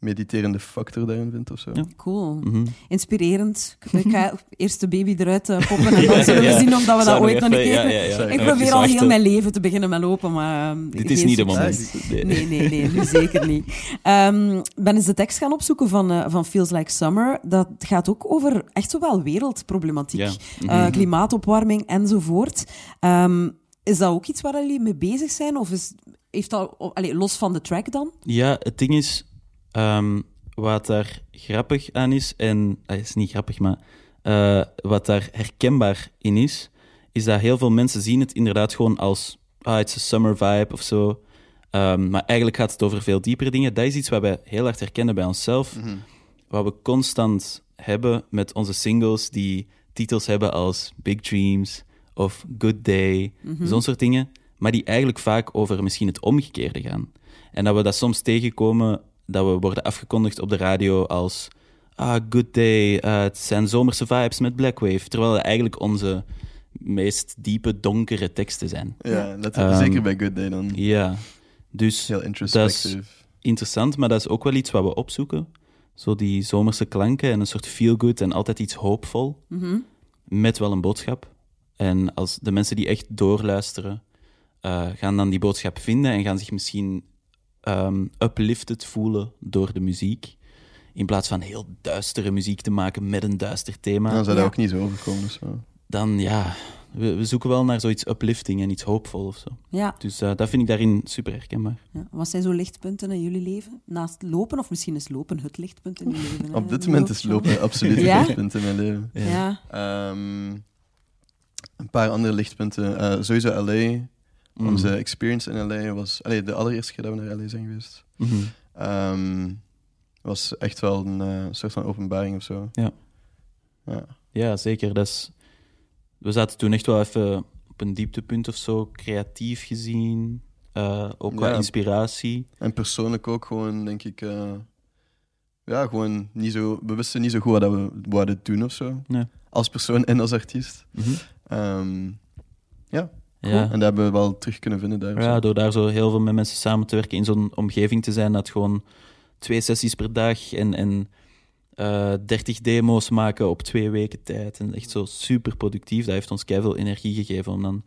mediterende factor daarin vindt of zo. Ja. Cool. Mhm. Inspirerend. Ik ga eerst de baby eruit eh, poppen en dan zullen we Ja. zien of dat we dat ooit nog een keer... ja, ja, ja. Ik probeer al heel mijn leven te beginnen met lopen, maar... ehm, Dit is niet de moment. Nee, nee, nee, nu zeker niet. Ehm, ben eens de tekst gaan opzoeken van, eh, van Feels Like Summer. Dat gaat ook over echt zo wel wereldproblematiek. Ja. Eh, Mhm. klimaatopwarming enzovoort. Ehm, is dat ook iets waar jullie mee bezig zijn? Of is, heeft dat, allee, los van de track dan? Ja, het ding is, ehm, wat daar grappig aan is, en dat is niet grappig, maar eh, wat daar herkenbaar in is, is dat heel veel mensen zien het inderdaad gewoon als, ah, it's a summer vibe of zo. Ehm, maar eigenlijk gaat het over veel diepere dingen. Dat is iets wat wij heel hard herkennen bij onszelf. Wat we constant hebben met onze singles die titels hebben als Big Dreams of Good Day, zo'n soort dingen. Maar die eigenlijk vaak over misschien het omgekeerde gaan. En dat we dat soms tegenkomen, dat we worden afgekondigd op de radio als ah, Good Day, eh, het zijn zomerse vibes met Blackwave. Terwijl het eigenlijk onze meest diepe, donkere teksten zijn. Ja, dat Ehm, zeker bij Good Day dan. Ja, dus Heel introspective. interessant, maar dat is ook wel iets wat we opzoeken. Zo die zomerse klanken en een soort feel-good en altijd iets hoopvol. Mhm. Met wel een boodschap. En als de mensen die echt doorluisteren, eh, gaan dan die boodschap vinden en gaan zich misschien ehm, uplifted voelen door de muziek. In plaats van heel duistere muziek te maken met een duister thema. Dan zou dat Ja. ook niet zo overkomen. Dus, ja. Dan ja, we, we zoeken wel naar zoiets uplifting en iets hoopvol of zo. Ja. Dus eh, dat vind ik daarin super herkenbaar. ja. Wat zijn zo lichtpunten in jullie leven? Naast lopen, of misschien is lopen het lichtpunt in jullie leven? hè? Op dit moment is zo. lopen absoluut Ja? lichtpunt in mijn leven. Ja. Ehm, een paar andere lichtpunten. Eh, sowieso LA. Mm. Onze experience in LA was... Allee, de allereerste keer dat we naar LA zijn geweest. Ehm, was echt wel een eh, soort van openbaring of zo. Ja. Ja. Ja, zeker. Dat is... We zaten toen echt wel even op een dieptepunt of zo, creatief gezien. eh, ook qua Ja. inspiratie. En persoonlijk ook gewoon, denk ik... eh, ja, gewoon niet zo... We wisten niet zo goed wat we wouden doen of zo. Nee. Als persoon en als artiest. Ehm, ja, Ja. en dat hebben we wel terug kunnen vinden daar. ja, door daar zo heel veel met mensen samen te werken, in zo'n omgeving te zijn dat gewoon twee sessies per dag en, en eh 30 demo's maken op twee weken tijd. En echt zo super productief. Dat heeft ons veel energie gegeven om dan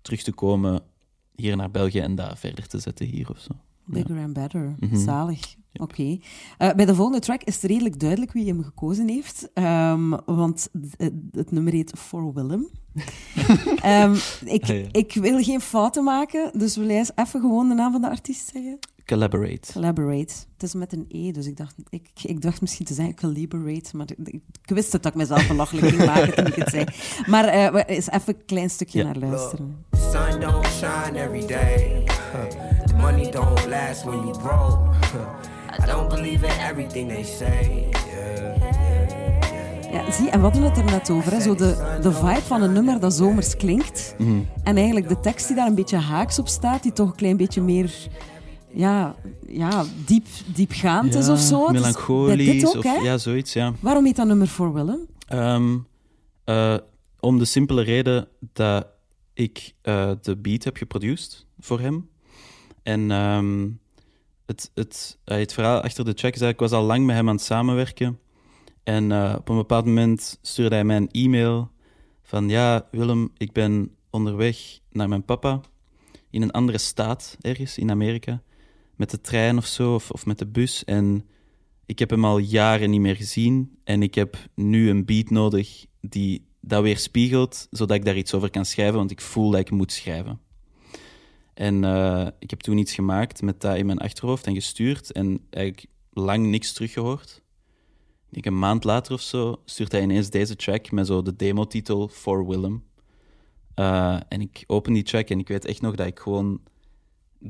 terug te komen hier naar België en daar verder te zetten hier of zo. Bigger and better. Mhm. Zalig. Oké. Eh, bij de volgende track is het redelijk duidelijk wie hem gekozen heeft. Ehm, want het, het nummer heet For Willem. Ehm, ik, Ah, ja. ik wil geen fouten maken, dus wil jij eens even gewoon de naam van de artiest zeggen? Collaborate. Collaborate. Het is met een E, dus ik dacht, ik, ik dacht misschien te zeggen collaborate, maar ik, ik wist het dat ik mezelf belachelijk ging maken toen ik het zei. Maar eh, we- eens even een klein stukje Ja. naar luisteren. Sun don't shine every day. The money don't last when you broke. I don't believe in everything they say. Yeah. Ja, zie, en we hadden het er net over, hè? Zo de, de vibe van een nummer dat zomers klinkt. Mhm. En eigenlijk de tekst die daar een beetje haaks op staat, die toch een klein beetje meer ja, ja, diep, diepgaand is of zo. Dus Melancholisch. dit ook, of, hè? ja, zoiets, ja. Waarom heet dat nummer For Willem? Ehm, eh, om de simpele reden dat ik eh, de beat heb geproduced voor hem. En ehm, het, het, eh, het verhaal achter de track is eigenlijk, ik was al lang met hem aan het samenwerken. En eh, op een bepaald moment stuurde hij mij een e-mail van ja, Willem, ik ben onderweg naar mijn papa in een andere staat ergens in Amerika. Met de trein of zo, of, of met de bus. En ik heb hem al jaren niet meer gezien en ik heb nu een beat nodig die dat weer spiegelt, zodat ik daar iets over kan schrijven, want ik voel dat ik moet schrijven. En eh, ik heb toen iets gemaakt met dat in mijn achterhoofd en gestuurd en eigenlijk lang niks teruggehoord. Ik denk een maand later of zo stuurt hij ineens deze track met zo de demotitel For Willem. Eh, en ik open die track en ik weet echt nog dat ik gewoon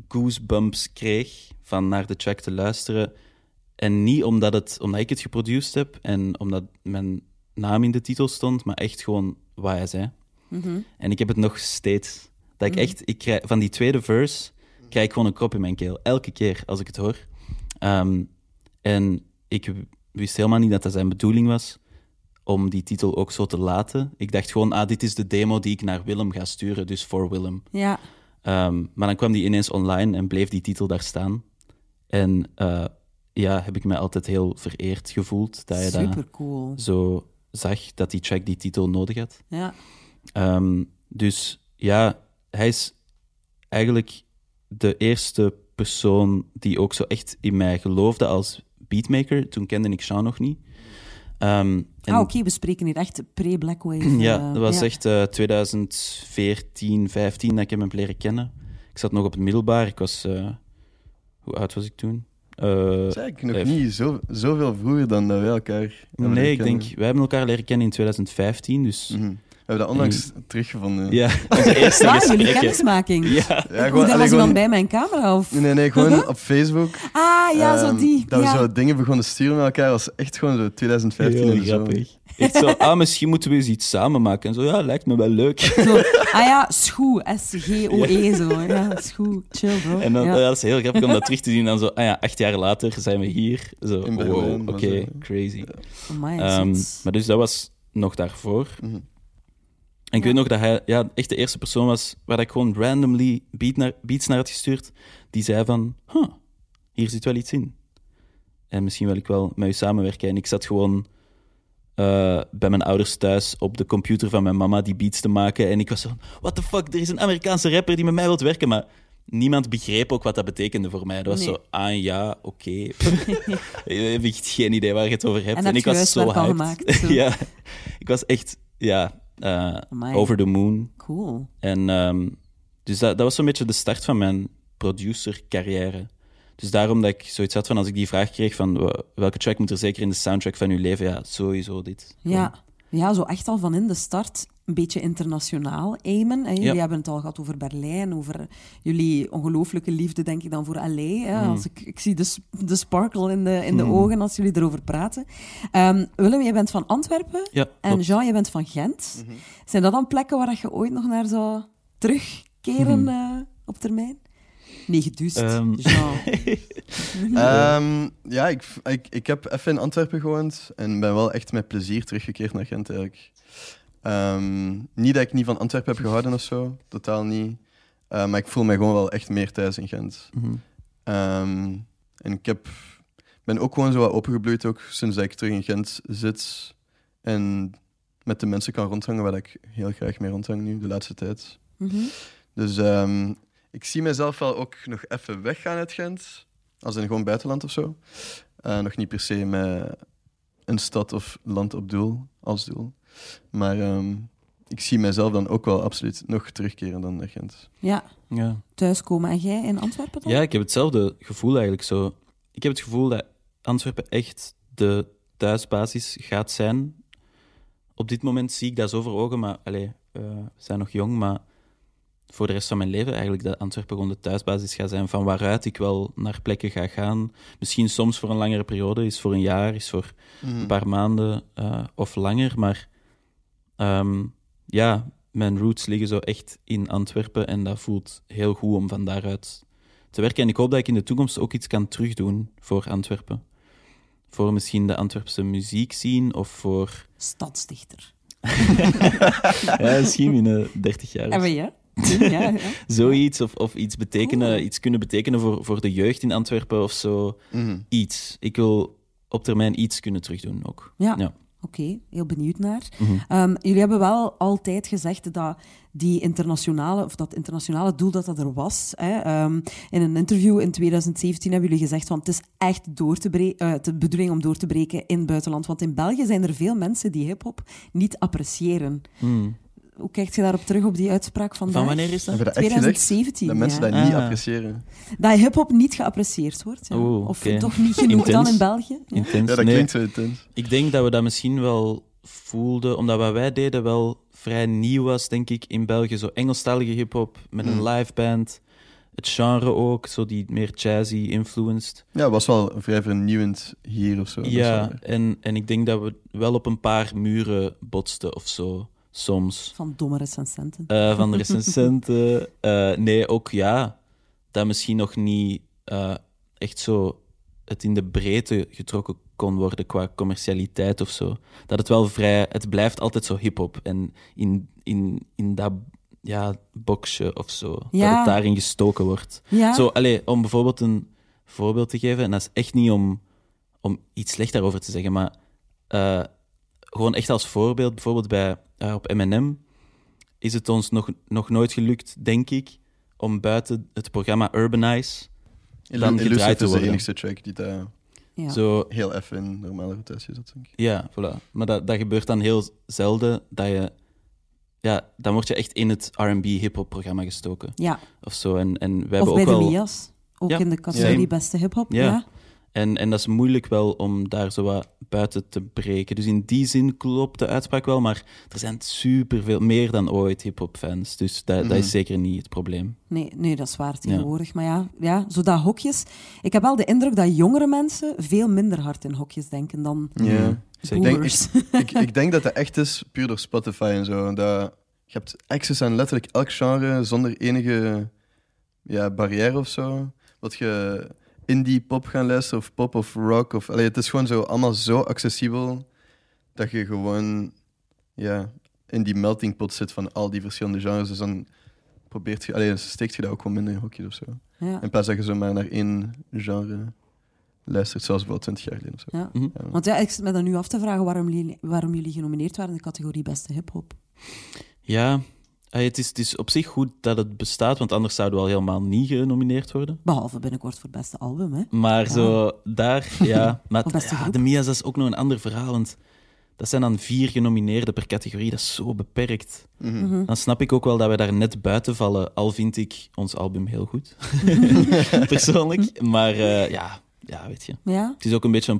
goosebumps kreeg van naar de track te luisteren. En niet omdat, het, omdat ik het geproduceerd heb en omdat mijn naam in de titel stond, maar echt gewoon wat hij zei. En ik heb het nog steeds. Dat ik echt, ik krijg, van die tweede verse krijg ik gewoon een krop in mijn keel. Elke keer als ik het hoor. Ehm, en ik wist helemaal niet dat dat zijn bedoeling was om die titel ook zo te laten. Ik dacht gewoon, ah, dit is de demo die ik naar Willem ga sturen, dus voor Willem. Ja, Ehm, maar dan kwam die ineens online en bleef die titel daar staan. En eh, ja, heb ik mij altijd heel vereerd gevoeld dat super cool. zo zag, dat die track die titel nodig had. Ja. Ehm, dus ja, hij is eigenlijk de eerste persoon die ook zo echt in mij geloofde als beatmaker. Toen kende ik Sean nog niet. Ehm, en- Ah, oké, we spreken hier echt pre-Blackwave. ja, eh, dat was ja. echt eh 2014, 15 dat ik hem heb leren kennen. Ik zat nog op het middelbaar. Ik was... eh, hoe oud was ik toen? Eh, Dat is eigenlijk nog niet zo, zoveel vroeger dan dat wij elkaar hebben nee, ik denk... Wij hebben elkaar leren kennen in 2015, dus... Mhm. Hebben dat onlangs teruggevonden. Ja, onze eerste jullie gesprekken. kennismaking. Ja. Ja, Hoe, gewoon, allee, was gewoon- iemand bij mijn camera? Of? Nee, nee, gewoon op Facebook. Ah, ja, zo Ehm, die. Dat ja. we zo dingen begonnen te sturen met elkaar. was echt gewoon zo 2015 Heel en zo. grappig. Echt zo, ah, misschien moeten we eens iets samen maken. En zo, ja, lijkt me wel leuk. Zo, ah ja, schoe, S-G-O-E, zo. Ja, schoe, chill, bro. En dan, ja. ja, dat is heel grappig om dat terug te zien. Dan zo, ah ja, acht jaar later zijn we hier. Zo, In wow, oké, zo. crazy. Amai, Ehm, zot. maar dus dat was nog daarvoor. Mhm. Ik weet nog dat hij ja, echt de eerste persoon was waar ik gewoon randomly beat naar, beats naar had gestuurd. Die zei van, huh, hier zit wel iets in. En misschien wil ik wel met u samenwerken. En ik zat gewoon eh, bij mijn ouders thuis op de computer van mijn mama die beats te maken. En ik was zo van, what the fuck, er is een Amerikaanse rapper die met mij wilt werken. Maar niemand begreep ook wat dat betekende voor mij. Dat was Nee. zo, ah ja, oké. ik heb echt geen idee waar je het over hebt. En heb ik je was zo hyped. gemaakt, ja, ik was echt, ja, eh, over the moon. Cool. En ehm, dus dat, dat was zo'n beetje de start van mijn producer-carrière. Dus daarom dat ik zoiets had van als ik die vraag kreeg van welke track moet er zeker in de soundtrack van uw leven, ja, sowieso dit. Ja. ja, zo echt al van in de start een beetje internationaal aimen. Hè. Jullie Ja. hebben het al gehad over Berlijn, over jullie ongelooflijke liefde, denk ik dan, voor LA. Hè. Mm. Als ik, ik zie de, de sparkle in de, in de ogen als jullie erover praten. Ehm, Willem, jij bent van Antwerpen Ja, en klopt. Jean, jij bent van Gent. Mhm. Zijn dat dan plekken waar je ooit nog naar zou terugkeren Mhm. eh, op termijn? Nee, gedust. Ehm. Jean. Ehm, ja, ik, ik, ik heb even in Antwerpen gewoond en ben wel echt met plezier teruggekeerd naar Gent eigenlijk. Ehm, niet dat ik niet van Antwerpen heb gehouden of zo, totaal niet. Eh, maar ik voel me gewoon wel echt meer thuis in Gent. Mhm. Ehm, en ik heb, ben ook gewoon zo wat opengebloeid, ook sinds ik terug in Gent zit. En met de mensen kan rondhangen waar ik heel graag mee rondhang nu, de laatste tijd. Mhm. Dus ehm, ik zie mezelf wel ook nog even weggaan uit Gent. Als in gewoon buitenland of zo. Eh, nog niet per se met een stad of land op doel, als doel. Maar ehm, ik zie mezelf dan ook wel absoluut nog terugkeren dan naar Gent. Ja, Ja. thuiskomen. En jij in Antwerpen dan? ja, ik heb hetzelfde gevoel eigenlijk zo. Ik heb het gevoel dat Antwerpen echt de thuisbasis gaat zijn. Op dit moment zie ik dat zo voor ogen, maar allee, eh, we zijn nog jong, maar voor de rest van mijn leven eigenlijk dat Antwerpen gewoon de thuisbasis gaat zijn, van waaruit ik wel naar plekken ga gaan. Misschien soms voor een langere periode, is voor een jaar, is voor een paar maanden eh, of langer, maar ehm, ja, mijn roots liggen zo echt in Antwerpen en dat voelt heel goed om van daaruit te werken. En ik hoop dat ik in de toekomst ook iets kan terugdoen voor Antwerpen. Voor misschien de Antwerpse muziek zien of voor... Stadsdichter. Ja, misschien in 30 jaar. Hebben zo. je? Ja, ja. Zoiets, of, of iets, betekenen, iets kunnen betekenen voor, voor de jeugd in Antwerpen of zo. Mhm. Iets. Ik wil op termijn iets kunnen terugdoen ook. Ja. Ja. Oké, heel benieuwd naar. Mhm. Ehm, jullie hebben wel altijd gezegd dat die internationale, of dat internationale doel dat dat er was. Hè, ehm, in een interview in 2017 hebben jullie gezegd van het is echt door te bre- eh, de bedoeling om door te breken in het buitenland. Want in België zijn er veel mensen die hip-hop niet appreciëren. Hmm. Hoe kijkt je daarop terug op die uitspraak vandaag? Van wanneer is dat? Gezegd? 2017. Dat mensen ja. dat niet Ah. appreciëren. Dat hip-hop niet geapprecieerd wordt. Ja. Of toch niet genoeg dan in België. Ja. Intens. Ja, dat Nee. klinkt zo intens. Ik denk dat we dat misschien wel voelden, omdat wat wij deden wel vrij nieuw was, denk ik, in België. Zo Engelstalige hip-hop met een Mm. live band. Het genre ook, zo die meer jazzy influenced. Ja, het was wel vrij vernieuwend hier of zo. Ja, en, en ik denk dat we wel op een paar muren botsten of zo, soms. Van domme recensenten. Eh, van de recensenten. Eh, nee, ook ja, dat misschien nog niet eh, echt zo het in de breedte getrokken kon worden qua commercialiteit of zo. Dat het wel vrij... Het blijft altijd zo hip-hop. En in, in, in dat ja, boxje of zo, dat het daarin gestoken wordt. Ja, Zo, allee, om bijvoorbeeld een voorbeeld te geven, en dat is echt niet om, om iets slecht daarover te zeggen, maar gewoon echt als voorbeeld, bijvoorbeeld bij, eh, op M&M, is het ons nog, nog nooit gelukt, denk ik, om buiten het programma Urbanize dan Illu- gedraaid Illusive te is de worden. enigste track die daar ja. zo heel even in normale rotatie zat, denk ik. Ja, voilà. Maar dat, dat gebeurt dan heel zelden dat je... Ja, dan word je echt in het R&B hip-hop programma gestoken ja. of zo. En, en wij Of hebben bij ook de wel... Mia's. Ook Ja. in de categorie Ja. beste hip-hop. Ja. Ja. En, en dat is moeilijk wel om daar zo wat buiten te breken. Dus in die zin klopt de uitspraak wel, maar er zijn superveel, meer dan ooit hip-hop fans. Dus dat, dat Mhm. is zeker niet het probleem. Nee, nee, dat is waar tegenwoordig. Maar ja, ja, zo dat hokjes. Ik heb wel de indruk dat jongere mensen veel minder hard in hokjes denken dan Ja. Zeker. Ik denk, ik, ik denk dat dat echt is puur door Spotify en zo. Dat, je hebt access aan letterlijk elk genre zonder enige ja, barrière of zo. Wat je indie pop gaan luisteren of pop of rock. Of, allee, het is gewoon zo allemaal zo accessibel dat je gewoon ja, in die melting pot zit van al die verschillende genres. Dus dan probeert je, allee, steekt je dat ook gewoon minder in hokjes of zo. ja. In plaats dat je zo maar naar één genre luistert, zoals bijvoorbeeld 20 jaar geleden of zo. Ja. Mhm. Ja. Want ja, ik zit me dan nu af te vragen waarom jullie, waarom jullie genomineerd waren in de categorie beste hip-hop. Ja, eh, het is, het is op zich goed dat het bestaat, want anders zouden we al helemaal niet genomineerd worden. Behalve binnenkort voor het beste album. Hè. Maar Ja. zo daar, ja. Maar ja, groep. de Mia's dat is ook nog een ander verhaal, want dat zijn dan vier genomineerden per categorie. Dat is zo beperkt. Mhm. Mhm. Dan snap ik ook wel dat wij daar net buiten vallen, al vind ik ons album heel goed. Persoonlijk. Maar eh, ja, ja, weet je. Ja? Het is ook een beetje een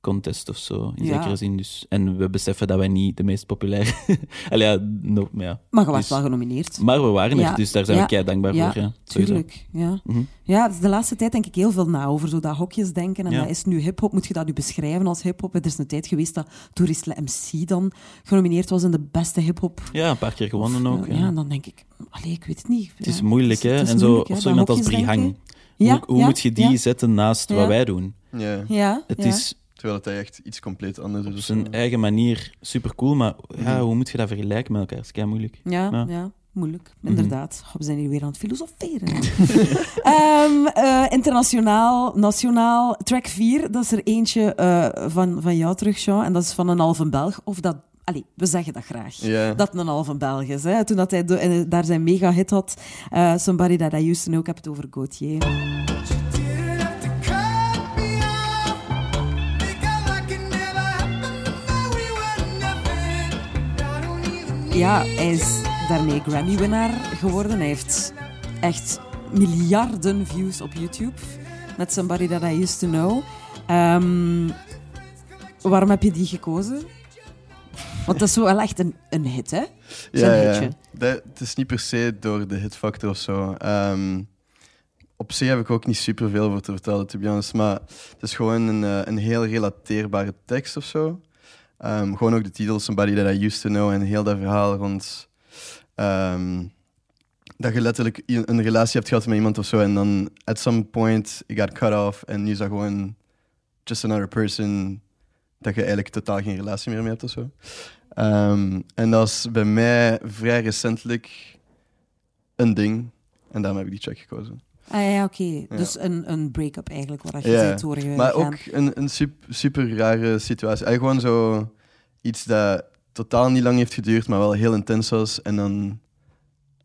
populariteitscontest of zo, in Ja. zekere zin. Dus. En we beseffen dat wij niet de meest populaire... Allee, ja, no, maar ja. Maar je was Dus- wel genomineerd. Maar we waren er, Ja. dus daar zijn Ja. we kei dankbaar Ja, voor. Ja. Tuurlijk, ja. Mhm. Ja, dus de laatste tijd denk ik heel veel na over zo dat hokjes denken. En Ja. dat is nu hip-hop. Moet je dat nu beschrijven als hip-hop? Er is een tijd geweest dat Toeristle MC dan genomineerd was in de beste hip-hop. Ja, een paar keer gewonnen ook. Ja, Ja. en dan denk ik, allee, ik weet het niet. Het is Ja, moeilijk, hè? en zo, moeilijk, hè, of zo dat iemand als Brihang. Ja, hoe hoe ja, moet je die ja. zetten naast Ja. wat wij doen? Ja. Ja, Het ja. is Terwijl het echt iets compleet anders is. op zo. zijn eigen manier super cool, maar ja, Mhm. hoe moet je dat vergelijken met elkaar? Dat is kei moeilijk. Ja, Ja. ja. moeilijk. Mhm. Inderdaad. Goh, We zijn hier weer aan het filosoferen. Ehm, eh, internationaal, nationaal, track 4, dat is er eentje eh, van, van jou terug, Jean. En dat is van een halve Belg. Of dat, allee, we zeggen dat graag. Ja. Dat een halve Belg is. Hè? Toen dat hij do- eh, daar zijn mega-hit had, eh, Somebody That I Used To Know, ik heb het over Gauthier. Ja, hij is daarmee Grammy-winnaar geworden. Hij heeft echt miljarden views op YouTube met Somebody That I Used To Know. Ehm, waarom heb je die gekozen? Want dat is wel echt een, een hit, hè? Zijn Ja, ja. Dat, het is niet per se door de hitfactor of zo. Ehm, op zich heb ik ook niet superveel voor te vertellen, to be honest. Maar het is gewoon een, eh, een heel relateerbare tekst of zo. Ehm, gewoon ook de titel Somebody That I Used To Know en heel dat verhaal rond... ehm, dat je letterlijk een relatie hebt gehad met iemand of zo en dan at some point it got cut off en nu is dat gewoon just another person dat je eigenlijk totaal geen relatie meer mee hebt of zo. Ehm, en dat is bij mij vrij recentelijk een ding. En daarom heb ik die track gekozen. Ah ja, oké. Dus een, een break-up eigenlijk, waar je Ja, bent doorgegaan. Maar ook een, een super, super rare situatie. Eigenlijk gewoon zo iets dat totaal niet lang heeft geduurd, maar wel heel intens was. En dan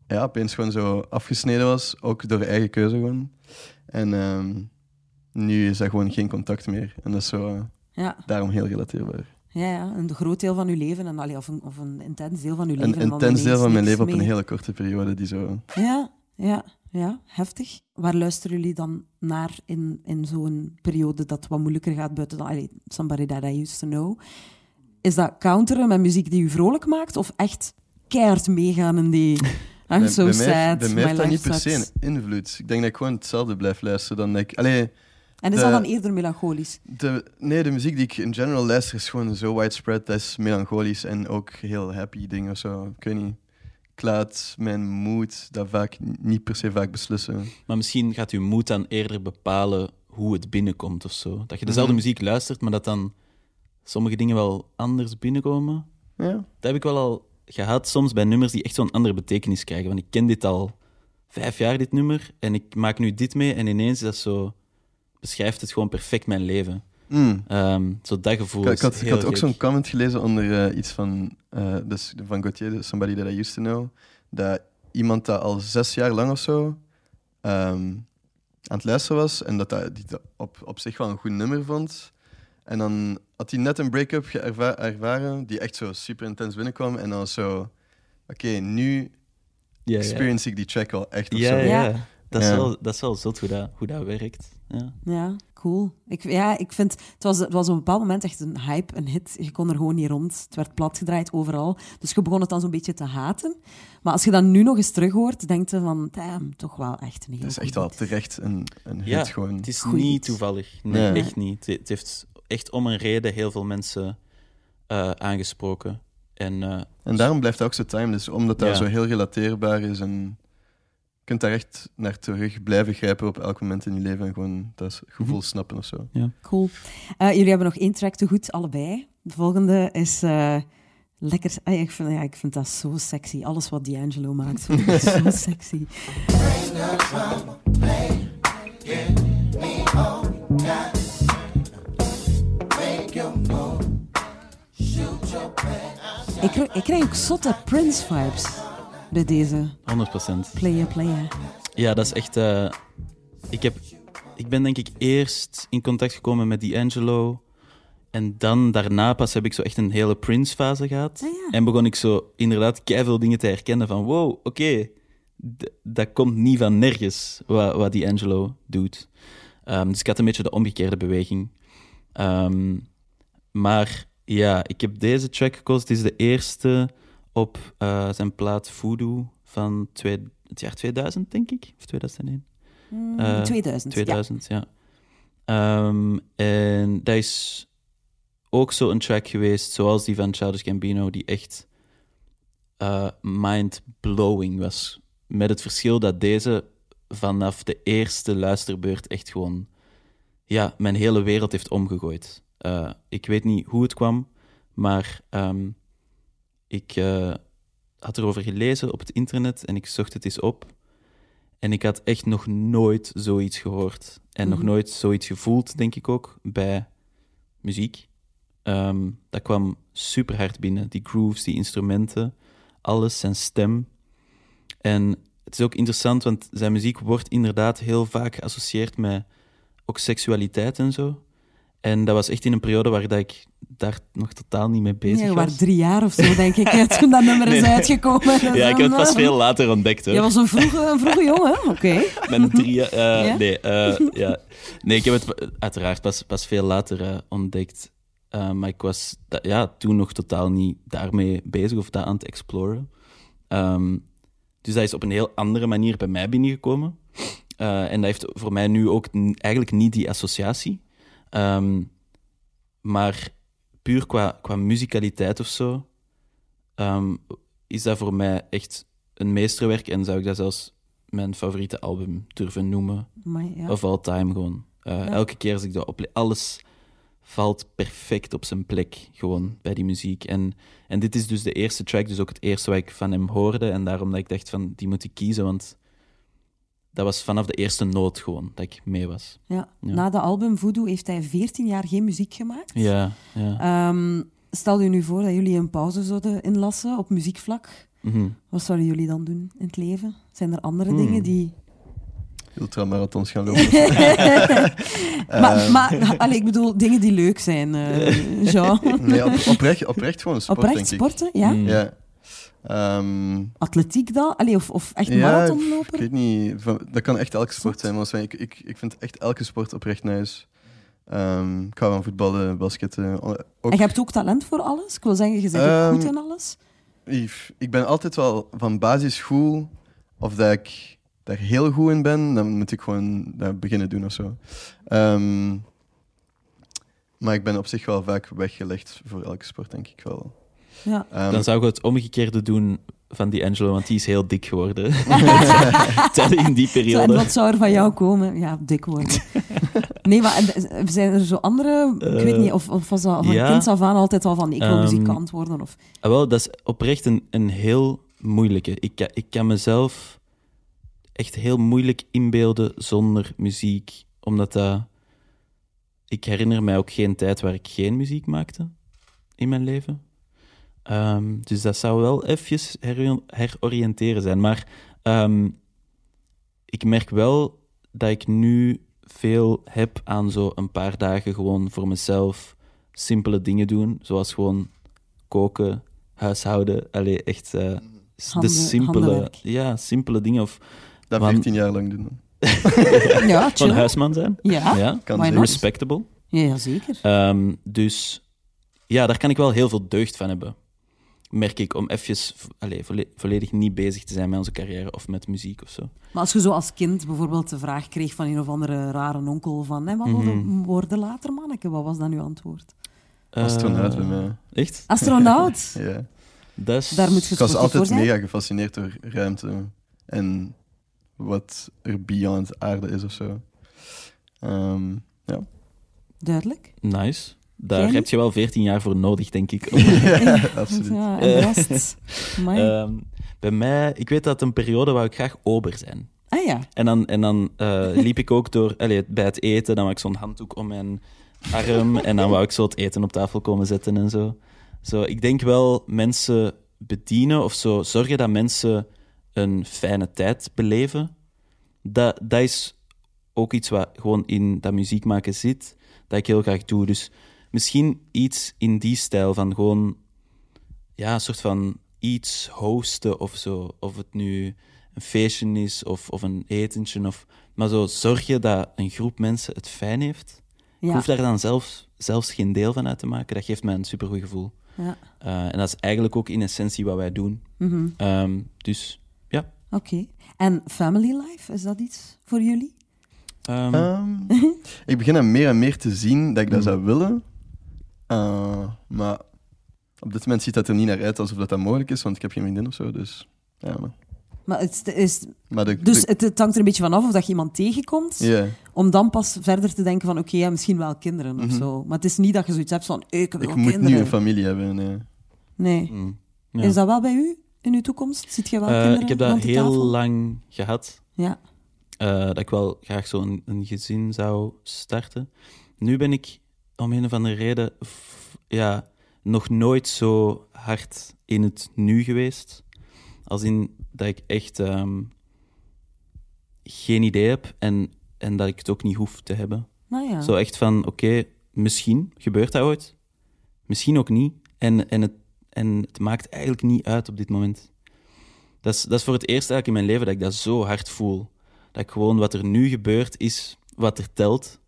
ja, opeens gewoon zo afgesneden was. Ook door eigen keuze gewoon. En ehm, nu is dat gewoon geen contact meer. En dat is zo Ja, daarom heel relateerbaar. ja, ja, een groot deel van uw leven, en, allee, of, een, of een intens deel van uw leven. Een intens deel van mijn leven op een hele korte periode. Die zo... Ja, ja, ja, heftig. Waar luisteren jullie dan naar in, in zo'n periode dat wat moeilijker gaat buiten dan allee, Somebody That I Used To Know? Is dat counteren met muziek die u vrolijk maakt? Of echt keihard meegaan in die... I'm Bij- so bij sad, mij, bij mij my heeft dat niet per se een invloed. Ik denk dat ik gewoon hetzelfde blijf luisteren. Dan ik, allee, En is de- dat dan eerder melancholisch? de, nee, de muziek die ik in general luister is gewoon zo widespread. Dat is melancholisch en ook heel happy dingen of zo. Ik weet niet. Ik laat mijn mood dat vaak niet per se vaak beslissen. Maar misschien gaat uw moed dan eerder bepalen hoe het binnenkomt of zo. Dat je dezelfde Mhm. muziek luistert, maar dat dan sommige dingen wel anders binnenkomen. Ja. Dat heb ik wel al gehad soms bij nummers die echt zo'n andere betekenis krijgen. Want ik ken dit al vijf jaar, dit nummer, en ik maak nu dit mee en ineens is dat zo... Beschrijft het gewoon perfect mijn leven. Mm. Ehm, zo dat gevoel Ik, ik is had, ik had ook zo'n comment gelezen onder eh, iets van, eh, dus van Gauthier, dus Somebody That I Used To Know. Dat iemand dat al zes jaar lang of zo ehm, aan het luisteren was en dat, die dat op, op zich wel een goed nummer vond. En dan had hij net een break-up ervaren die echt zo super intens binnenkwam. En dan was zo, oké, nu Ja, ja. experience ik die track al echt of Ja, zo. ja. Ja. Dat, is wel, dat is wel zot hoe dat, hoe dat werkt. Ja. Ja. Cool. Ik, ja, ik vind, het was, het was op een bepaald moment echt een hype, een hit. Je kon er gewoon niet rond. Het werd platgedraaid overal. Dus je begon het dan zo'n beetje te haten. Maar als je dat nu nog eens terug hoort, denk je van, damn, toch wel echt een heel Het is echt wel hit. terecht een, een hit Ja, gewoon. het is niet hit. toevallig. Nee, Nee. echt niet. Het, het heeft echt om een reden heel veel mensen eh, aangesproken. En eh, En daarom blijft het ook zo timeless, omdat dat Ja. zo heel relateerbaar is en kunt daar echt naar terug blijven grijpen op elk moment in je leven en gewoon dat gevoel Mhm. snappen of zo. Cool. Eh, jullie hebben nog één track te goed, allebei. De volgende is eh, lekker... ah, ik, vind, ja, ik vind dat zo sexy. Alles wat D'Angelo maakt, vind ik zo sexy. Ik, krijg- ik krijg ook zotte Prince-vibes bij deze 100%. Playa Playa. Ja, dat is echt. eh, ik, heb, ik ben denk ik eerst in contact gekomen met D'Angelo. En dan daarna pas heb ik zo echt een hele Prince-fase gehad. Ah, ja. En begon ik zo inderdaad veel dingen te herkennen van wow, oké, dat komt niet van nergens wat, wat D'Angelo doet. Ehm, dus ik had een beetje de omgekeerde beweging. Ehm, maar ja, ik heb deze track gekozen. Het is de eerste op eh, zijn plaat Voodoo van twee, het jaar 2000, denk ik. Of 2001. Mm, Eh, 2000. 2000, ja. Ehm, en dat is ook zo een track geweest, zoals die van Childish Gambino, die echt eh, mind-blowing was. Met het verschil dat deze vanaf de eerste luisterbeurt echt gewoon ja, mijn hele wereld heeft omgegooid. Eh, ik weet niet hoe het kwam, maar ehm, ik eh, had erover gelezen op het internet en ik zocht het eens op. En ik had echt nog nooit zoiets gehoord. En nog Mhm. nooit zoiets gevoeld, denk ik ook, bij muziek. Ehm, dat kwam super hard binnen. Die grooves, die instrumenten, alles, zijn stem. En het is ook interessant, want zijn muziek wordt inderdaad heel vaak geassocieerd met ook seksualiteit en zo. En dat was echt in een periode waar dat ik daar nog totaal niet mee bezig je was. was drie jaar of zo, denk ik, hè, toen dat nummer is Nee. uitgekomen. Ja, ik heb het pas veel later ontdekt. Hoor. Je was een vroege, een vroege jongen, oké. Mijn drie eh, Ja? Nee, eh, ja. nee, ik heb het uiteraard pas, pas veel later eh, ontdekt. Maar ik was ja, toen nog totaal niet daarmee bezig of dat aan het exploren. Ehm, dus dat is op een heel andere manier bij mij binnengekomen. En dat heeft voor mij nu ook eigenlijk niet die associatie. Ehm, maar puur qua, qua muzikaliteit of zo, ehm, is dat voor mij echt een meesterwerk. En zou ik dat zelfs mijn favoriete album durven noemen. Maar ja. Of all time gewoon. Eh, Ja. Elke keer als ik dat oplees, alles valt perfect op zijn plek gewoon bij die muziek. En, en dit is dus de eerste track, dus ook het eerste wat ik van hem hoorde. En daarom dat ik dacht van, die moet ik kiezen, want dat was vanaf de eerste noot gewoon dat ik mee was. Ja. Ja. Na de album Voodoo heeft hij 14 jaar geen muziek gemaakt. Ja, ja. Ehm, stel je nu voor dat jullie een pauze zouden inlassen op muziekvlak. Mhm. Wat zouden jullie dan doen in het leven? Zijn er andere Hmm. dingen die... Ultramarathons gaan lopen. maar maar allee, ik bedoel, dingen die leuk zijn, eh Jean. nee, op, oprecht, oprecht gewoon sport, Oprecht denk ik. sporten, ja? Mm. Ja. Ehm, Atletiek dan? Allee, of, of echt ja, ik marathonloper? weet niet. Dat kan echt elke sport zijn. Maar ik, ik, ik vind echt elke sport oprecht nice. Ehm, ik hou van voetballen, basketten. Ook, En je hebt ook talent voor alles? Ik wil zeggen, je bent ook Ehm, goed in alles. ik, ik ben altijd wel van basisschool, of dat ik daar heel goed in ben, dan moet ik gewoon dat beginnen doen of zo. Maar ik ben op zich wel vaak weggelegd voor elke sport, denk ik wel. Ja. Ehm, Dan zou ik het omgekeerde doen van die Angelo, want die is heel dik geworden. In die Zo, en periode. wat zou er van jou komen? Ja, dik worden. Nee, maar en, zijn er zo andere... ik weet Eh, niet, of, of was dat van ja. kinds af aan altijd al van ik wil Ehm, muzikant worden? Of... Ah, wel, dat is oprecht een, een heel moeilijke. Ik, ik kan mezelf echt heel moeilijk inbeelden zonder muziek, omdat dat... Ik herinner mij ook geen tijd waar ik geen muziek maakte in mijn leven. Ehm, dus dat zou wel even her- heroriënteren zijn. Maar ehm, ik merk wel dat ik nu veel heb aan zo een paar dagen gewoon voor mezelf simpele dingen doen, zoals gewoon koken, huishouden. Allee, echt eh, Handen- de simpele, handenwerk. ja, simpele dingen. Of, dat want- 14 jaar lang doen. dan. Ja, Van huisman zijn. Ja, Ja, Kan respectable. Ja, zeker. Ehm, dus ja, daar kan ik wel heel veel deugd van hebben. Merk ik, om even allez, volle- volledig niet bezig te zijn met onze carrière of met muziek of zo. Maar als je zo als kind bijvoorbeeld de vraag kreeg van een of andere rare onkel van hè, wat Mhm. worden later, manneke? Wat was dan uw antwoord? Astronaut Eh, bij mij. Echt? Astronaut? Ja. Is... Daar moet je Ik was altijd zijn. mega gefascineerd door ruimte en wat er beyond aarde is of zo. Ehm, ja. Duidelijk. Nice. Daar heb je wel 14 jaar voor nodig, denk ik. om- ja, absoluut. Ja, Eh. Ehm, bij mij, ik weet dat een periode wou ik graag ober zijn. ah ja. En dan, en dan eh, liep ik ook door, allee, bij het eten, dan wou ik zo'n handdoek om mijn arm en dan wou ik zo het eten op tafel komen zetten en zo. zo ik denk wel mensen bedienen of zo, zorgen dat mensen een fijne tijd beleven. Dat, dat is ook iets wat gewoon in dat muziek maken zit, dat ik heel graag doe. Dus misschien iets in die stijl van gewoon, ja, een soort van iets hosten of zo. Of het nu een feestje is of, of een etentje. Of, maar zo zorg je dat een groep mensen het fijn heeft. Ik hoef daar dan zelf, zelfs geen deel van uit te maken. Dat geeft mij een supergoed gevoel. ja. Eh, en dat is eigenlijk ook in essentie wat wij doen. Mhm. Ehm, dus ja. Oké. En family life, is dat iets voor jullie? Ehm, Ehm, ik begin aan meer en meer te zien dat ik dat Mm. zou willen. Eh, maar op dit moment ziet dat er niet naar uit alsof dat, dat mogelijk is, want ik heb geen vriendin of zo. Dus, ja, maar, Maar het is, maar de, dus de- het, het hangt er een beetje van af of dat je iemand tegenkomt, om dan pas verder te denken van oké, ja, misschien wel kinderen of Mhm. zo. Maar het is niet dat je zoiets hebt van ik wil ik moet kinderen. nu een familie hebben. Nee. Nee. mm, ja. Is dat wel bij u in uw toekomst? Ziet je wel Eh, kinderen ik heb dat heel tafel? lang gehad. Ja. eh, dat ik wel graag zo'n een gezin zou starten. Nu ben ik om een of andere reden ja, nog nooit zo hard in het nu geweest. Als in dat ik echt ehm, geen idee heb en, en dat ik het ook niet hoef te hebben. Nou ja. Zo echt van, oké, misschien gebeurt dat ooit. Misschien ook niet. En, en, het, en het maakt eigenlijk niet uit op dit moment. Dat is, dat is voor het eerst eigenlijk in mijn leven dat ik dat zo hard voel. Dat ik gewoon wat er nu gebeurt, is wat er telt.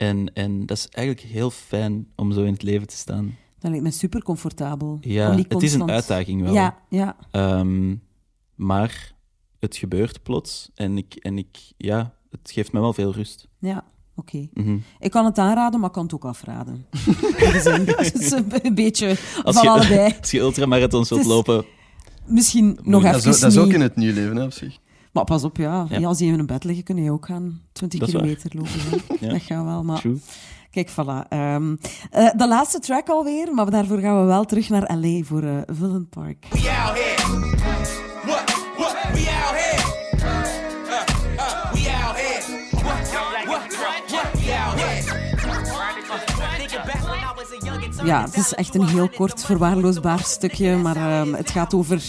En, en dat is eigenlijk heel fijn om zo in het leven te staan. Dat lijkt me super comfortabel. Ja, het is een uitdaging wel. Ja, ja. Ehm, maar het gebeurt plots. En, ik, en ik, ja, het geeft me wel veel rust. ja. Oké. Mhm. Ik kan het aanraden, maar ik kan het ook afraden. Dus een- het is een beetje Als van je, allebei. als je ultramarathons wilt is- lopen, Misschien nog Dat, even dat is ook in het nieuw leven, hè, op zich. Maar pas op, ja. Ja. Als je in een bed liggen, kun je ook gaan 20 Dat is waar. kilometer lopen. Ja. Dat gaat wel, maar... true. Kijk, voilà. Ehm, eh, de laatste track alweer, maar daarvoor gaan we wel terug naar L.A. voor eh Villain Park. We Ja, het is echt een heel kort, verwaarloosbaar stukje, maar ehm, het gaat over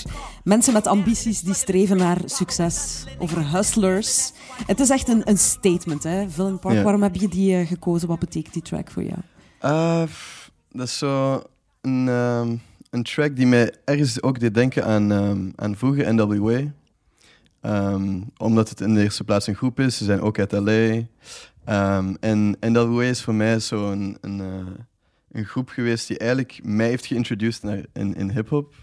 mensen met ambities die streven naar succes, over hustlers. Het is echt een, een statement, hè, Villain Park. Ja. Waarom heb je die eh, gekozen? Wat betekent die track voor jou? Eh, dat is zo een, ehm, een track die mij ergens ook deed denken aan, ehm, aan vroeger NWA. Omdat het in de eerste plaats een groep is. Ze zijn ook uit LA. En NWA is voor mij zo een, een, eh, een groep geweest die eigenlijk mij heeft geïntroduceerd in, in hip-hop.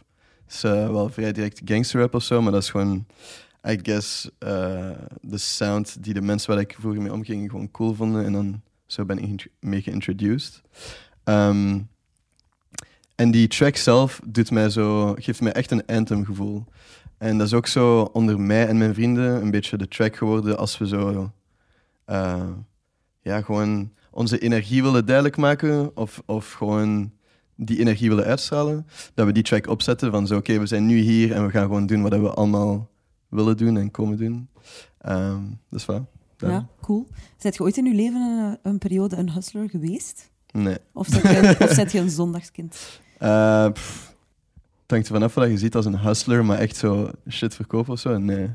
Is wel vrij direct gangsterrap of zo, maar dat is gewoon, I guess, eh, de sound die de mensen waar ik vroeger mee omging gewoon cool vonden. En dan zo ben ik mee geïntroduced. Ehm, en die track zelf doet mij zo, geeft mij echt een anthem gevoel. En dat is ook zo onder mij en mijn vrienden een beetje de track geworden als we zo eh, ja, gewoon onze energie willen duidelijk maken of, of gewoon die energie willen uitstralen. Dat we die track opzetten van zo oké, we zijn nu hier en we gaan gewoon doen wat we allemaal willen doen en komen doen. Ehm dus voilà. Dat- Ja, cool. Zet je ooit in je leven een, een periode een hustler geweest? Nee. Of zet je, of zet je een zondagskind? Eh, pff, het hangt er vanaf wat je ziet als een hustler, maar echt zo shit verkopen of zo, nee.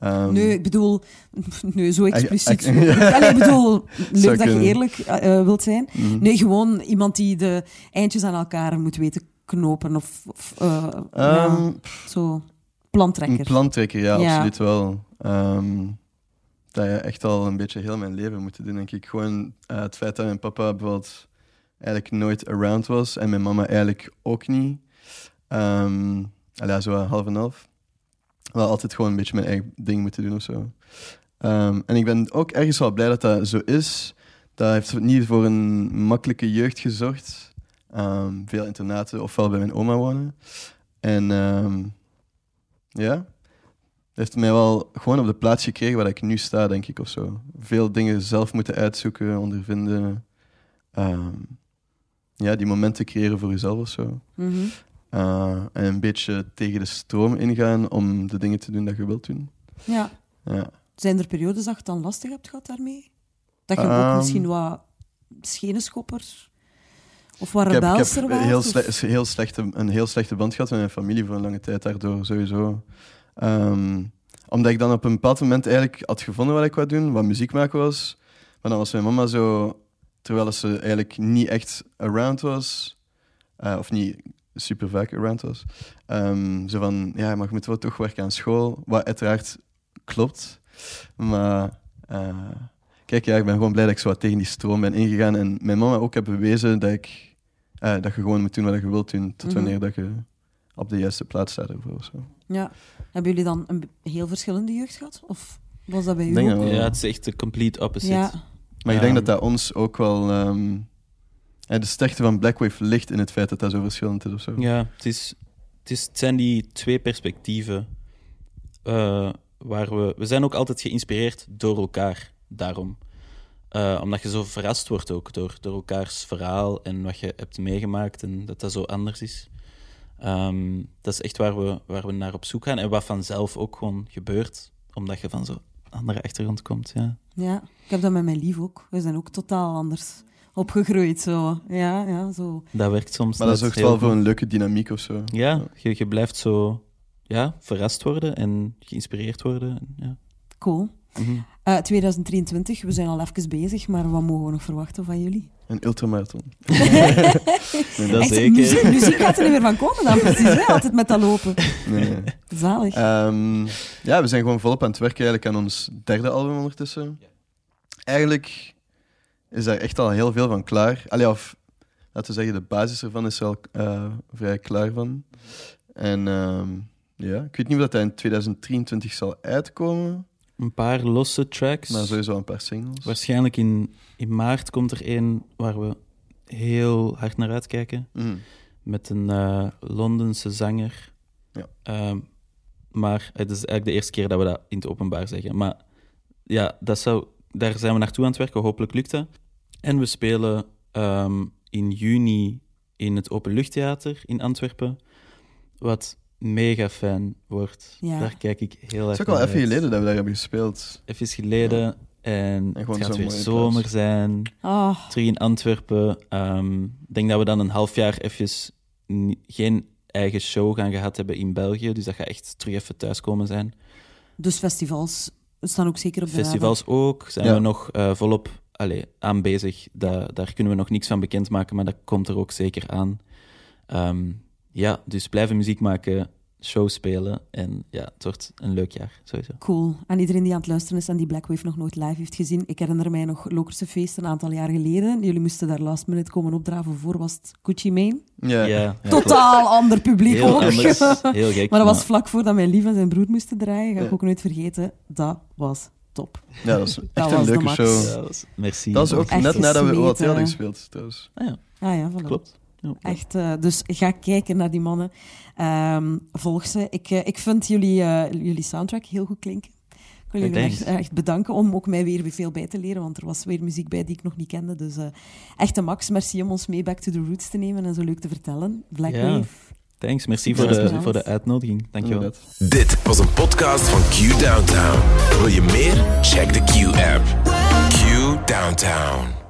Ehm, Nee, ik bedoel, nee, zo expliciet. ik- ja. Allee, ik bedoel, leuk dat je eerlijk eh, eh, wilt zijn. mhm. Nee, gewoon iemand die de eindjes aan elkaar moet weten knopen of, of eh, ja, Ehm, zo een plantrekker. plantrekker, ja, Ja. absoluut wel. Ehm, dat je echt al een beetje heel mijn leven moet doen, denk ik. Gewoon het feit dat mijn papa bijvoorbeeld eigenlijk nooit around was en mijn mama eigenlijk ook niet. Ehm allee, zo half en half. Wel altijd gewoon een beetje mijn eigen ding moeten doen of zo. Ehm, en ik ben ook ergens wel blij dat dat zo is. Dat heeft niet voor een makkelijke jeugd gezorgd. Ehm, veel internaten, ofwel bij mijn oma wonen. En ehm, ja, dat heeft mij wel gewoon op de plaats gekregen waar ik nu sta, denk ik, of zo. Veel dingen zelf moeten uitzoeken, ondervinden. Ja, die momenten creëren voor jezelf of zo. Mhm. Uh, en een beetje tegen de stroom ingaan om de dingen te doen dat je wilt doen. Ja. Ja. Zijn er periodes dat je het dan lastig hebt gehad daarmee? Dat je ook Ehm. misschien wat schenenschopper of wat Ik heb, ik rebelser heb was? heel sle- heel slechte, een heel slechte band gehad met mijn familie voor een lange tijd daardoor, sowieso. Ehm, omdat ik dan op een bepaald moment eigenlijk had gevonden wat ik wou doen, wat muziek maken was. Maar dan was mijn mama zo, terwijl ze eigenlijk niet echt around was, eh, of niet super vaak around was, ehm, zo van, ja, maar je moet wel toch werken aan school, wat uiteraard klopt. Maar eh, kijk, ja, ik ben gewoon blij dat ik zo wat tegen die stroom ben ingegaan en mijn mama ook heb bewezen dat ik eh, dat je gewoon moet doen wat je wilt doen, tot Mhm. wanneer dat je op de juiste plaats staat ervoor. of Zo. Ja. Hebben jullie dan een heel verschillende jeugd gehad? Of was dat bij wel. Ja, het is echt de complete opposite. Ja. Maar ik denk Ehm. dat dat ons ook wel... ehm, eh, de sterkte van Blackwave ligt in het feit dat dat zo verschillend is of zo. Ja, het, is, het, is, het zijn die twee perspectieven eh, waar we... We zijn ook altijd geïnspireerd door elkaar, daarom. Eh, omdat je zo verrast wordt ook door, door elkaars verhaal en wat je hebt meegemaakt en dat dat zo anders is. Ehm, dat is echt waar we, waar we naar op zoek gaan en wat vanzelf ook gewoon gebeurt, omdat je van zo'n andere achtergrond komt. Ja. ja, ik heb dat met mijn lief ook. We zijn ook totaal anders opgegroeid. Zo. Ja, ja, zo. Dat werkt soms Maar dat zorgt wel voor een leuke dynamiek of zo. Ja, je, je blijft zo ja, verrast worden en geïnspireerd worden. en Ja. Cool. Mhm. Eh, 2023, we zijn al even bezig, maar wat mogen we nog verwachten van jullie? Een ultramarathon. Nee, dat Echt, zeker. Muziek, muziek gaat er niet meer van komen dan, precies. Hè? Altijd met dat lopen. Nee, nee. Zalig. Ehm, ja, we zijn gewoon volop aan het werken eigenlijk aan ons derde album ondertussen. Eigenlijk is daar echt al heel veel van klaar. Allee, of laten we zeggen, de basis ervan is er al eh, vrij klaar van. En ehm, ja, ik weet niet of dat in 2023 zal uitkomen, Een paar losse tracks. maar sowieso een paar singles. Waarschijnlijk in, in maart komt er één waar we heel hard naar uitkijken. Mhm. Met een eh, Londense zanger. Ja. Ehm, maar het is eigenlijk de eerste keer dat we dat in het openbaar zeggen. Maar ja, dat zou, daar zijn we naartoe aan het werken. Hopelijk lukt dat. En we spelen ehm, in juni in het Openluchttheater in Antwerpen. Wat mega fijn wordt. Ja. Daar kijk ik heel Het erg is ook al naar even uit. geleden dat we daar hebben gespeeld. Even geleden. En, het gaat weer zomer plaats. zijn. Ah, Terug in Antwerpen. Ehm, Ik denk dat we dan een half jaar even geen eigen show gaan gehad hebben in België. Dus dat gaat echt terug even thuiskomen zijn. dus festivals staan ook zeker op de Festivals ook. Zijn Ja. we nog eh, volop allee, aan bezig. Da- daar kunnen we nog niks van bekendmaken, maar dat komt er ook zeker aan. Ehm, ja, dus blijven muziek maken, shows spelen. En ja, het wordt een leuk jaar, sowieso. Cool. En iedereen die aan het luisteren is en die Blackwave nog nooit live heeft gezien. Ik herinner mij nog Lokerse Feest een aantal jaar geleden. Jullie moesten daar last minute komen opdraven voor, was het Gucci Mane? Ja, ja, Totaal ander publiek Heel ook. anders, heel gek. maar dat was vlak voordat mijn lief en zijn broer moesten draaien. Ga ik Ja. ook nooit vergeten. Dat was top. ja, dat is echt een leuke show. Ja, dat was- merci. Dat is ook Echt net nadat we. OAT hadden gespeeld, trouwens. Ah, ja, Ah ja, voilà. klopt. Ja. Echt, eh, dus ga kijken naar die mannen. Ehm, volg ze. Ik, eh, ik vind jullie, eh, jullie soundtrack heel goed klinken. Ik wil jullie echt, echt bedanken om ook mij weer veel bij te leren, want er was weer muziek bij die ik nog niet kende. Dus eh echt een max. Merci om ons mee back to the roots te nemen en zo leuk te vertellen. Blackwave. Thanks, merci voor de, voor de uitnodiging. Dankjewel. Dit was een podcast van Q Downtown. Wil je meer? Check de Q-app. Q Downtown.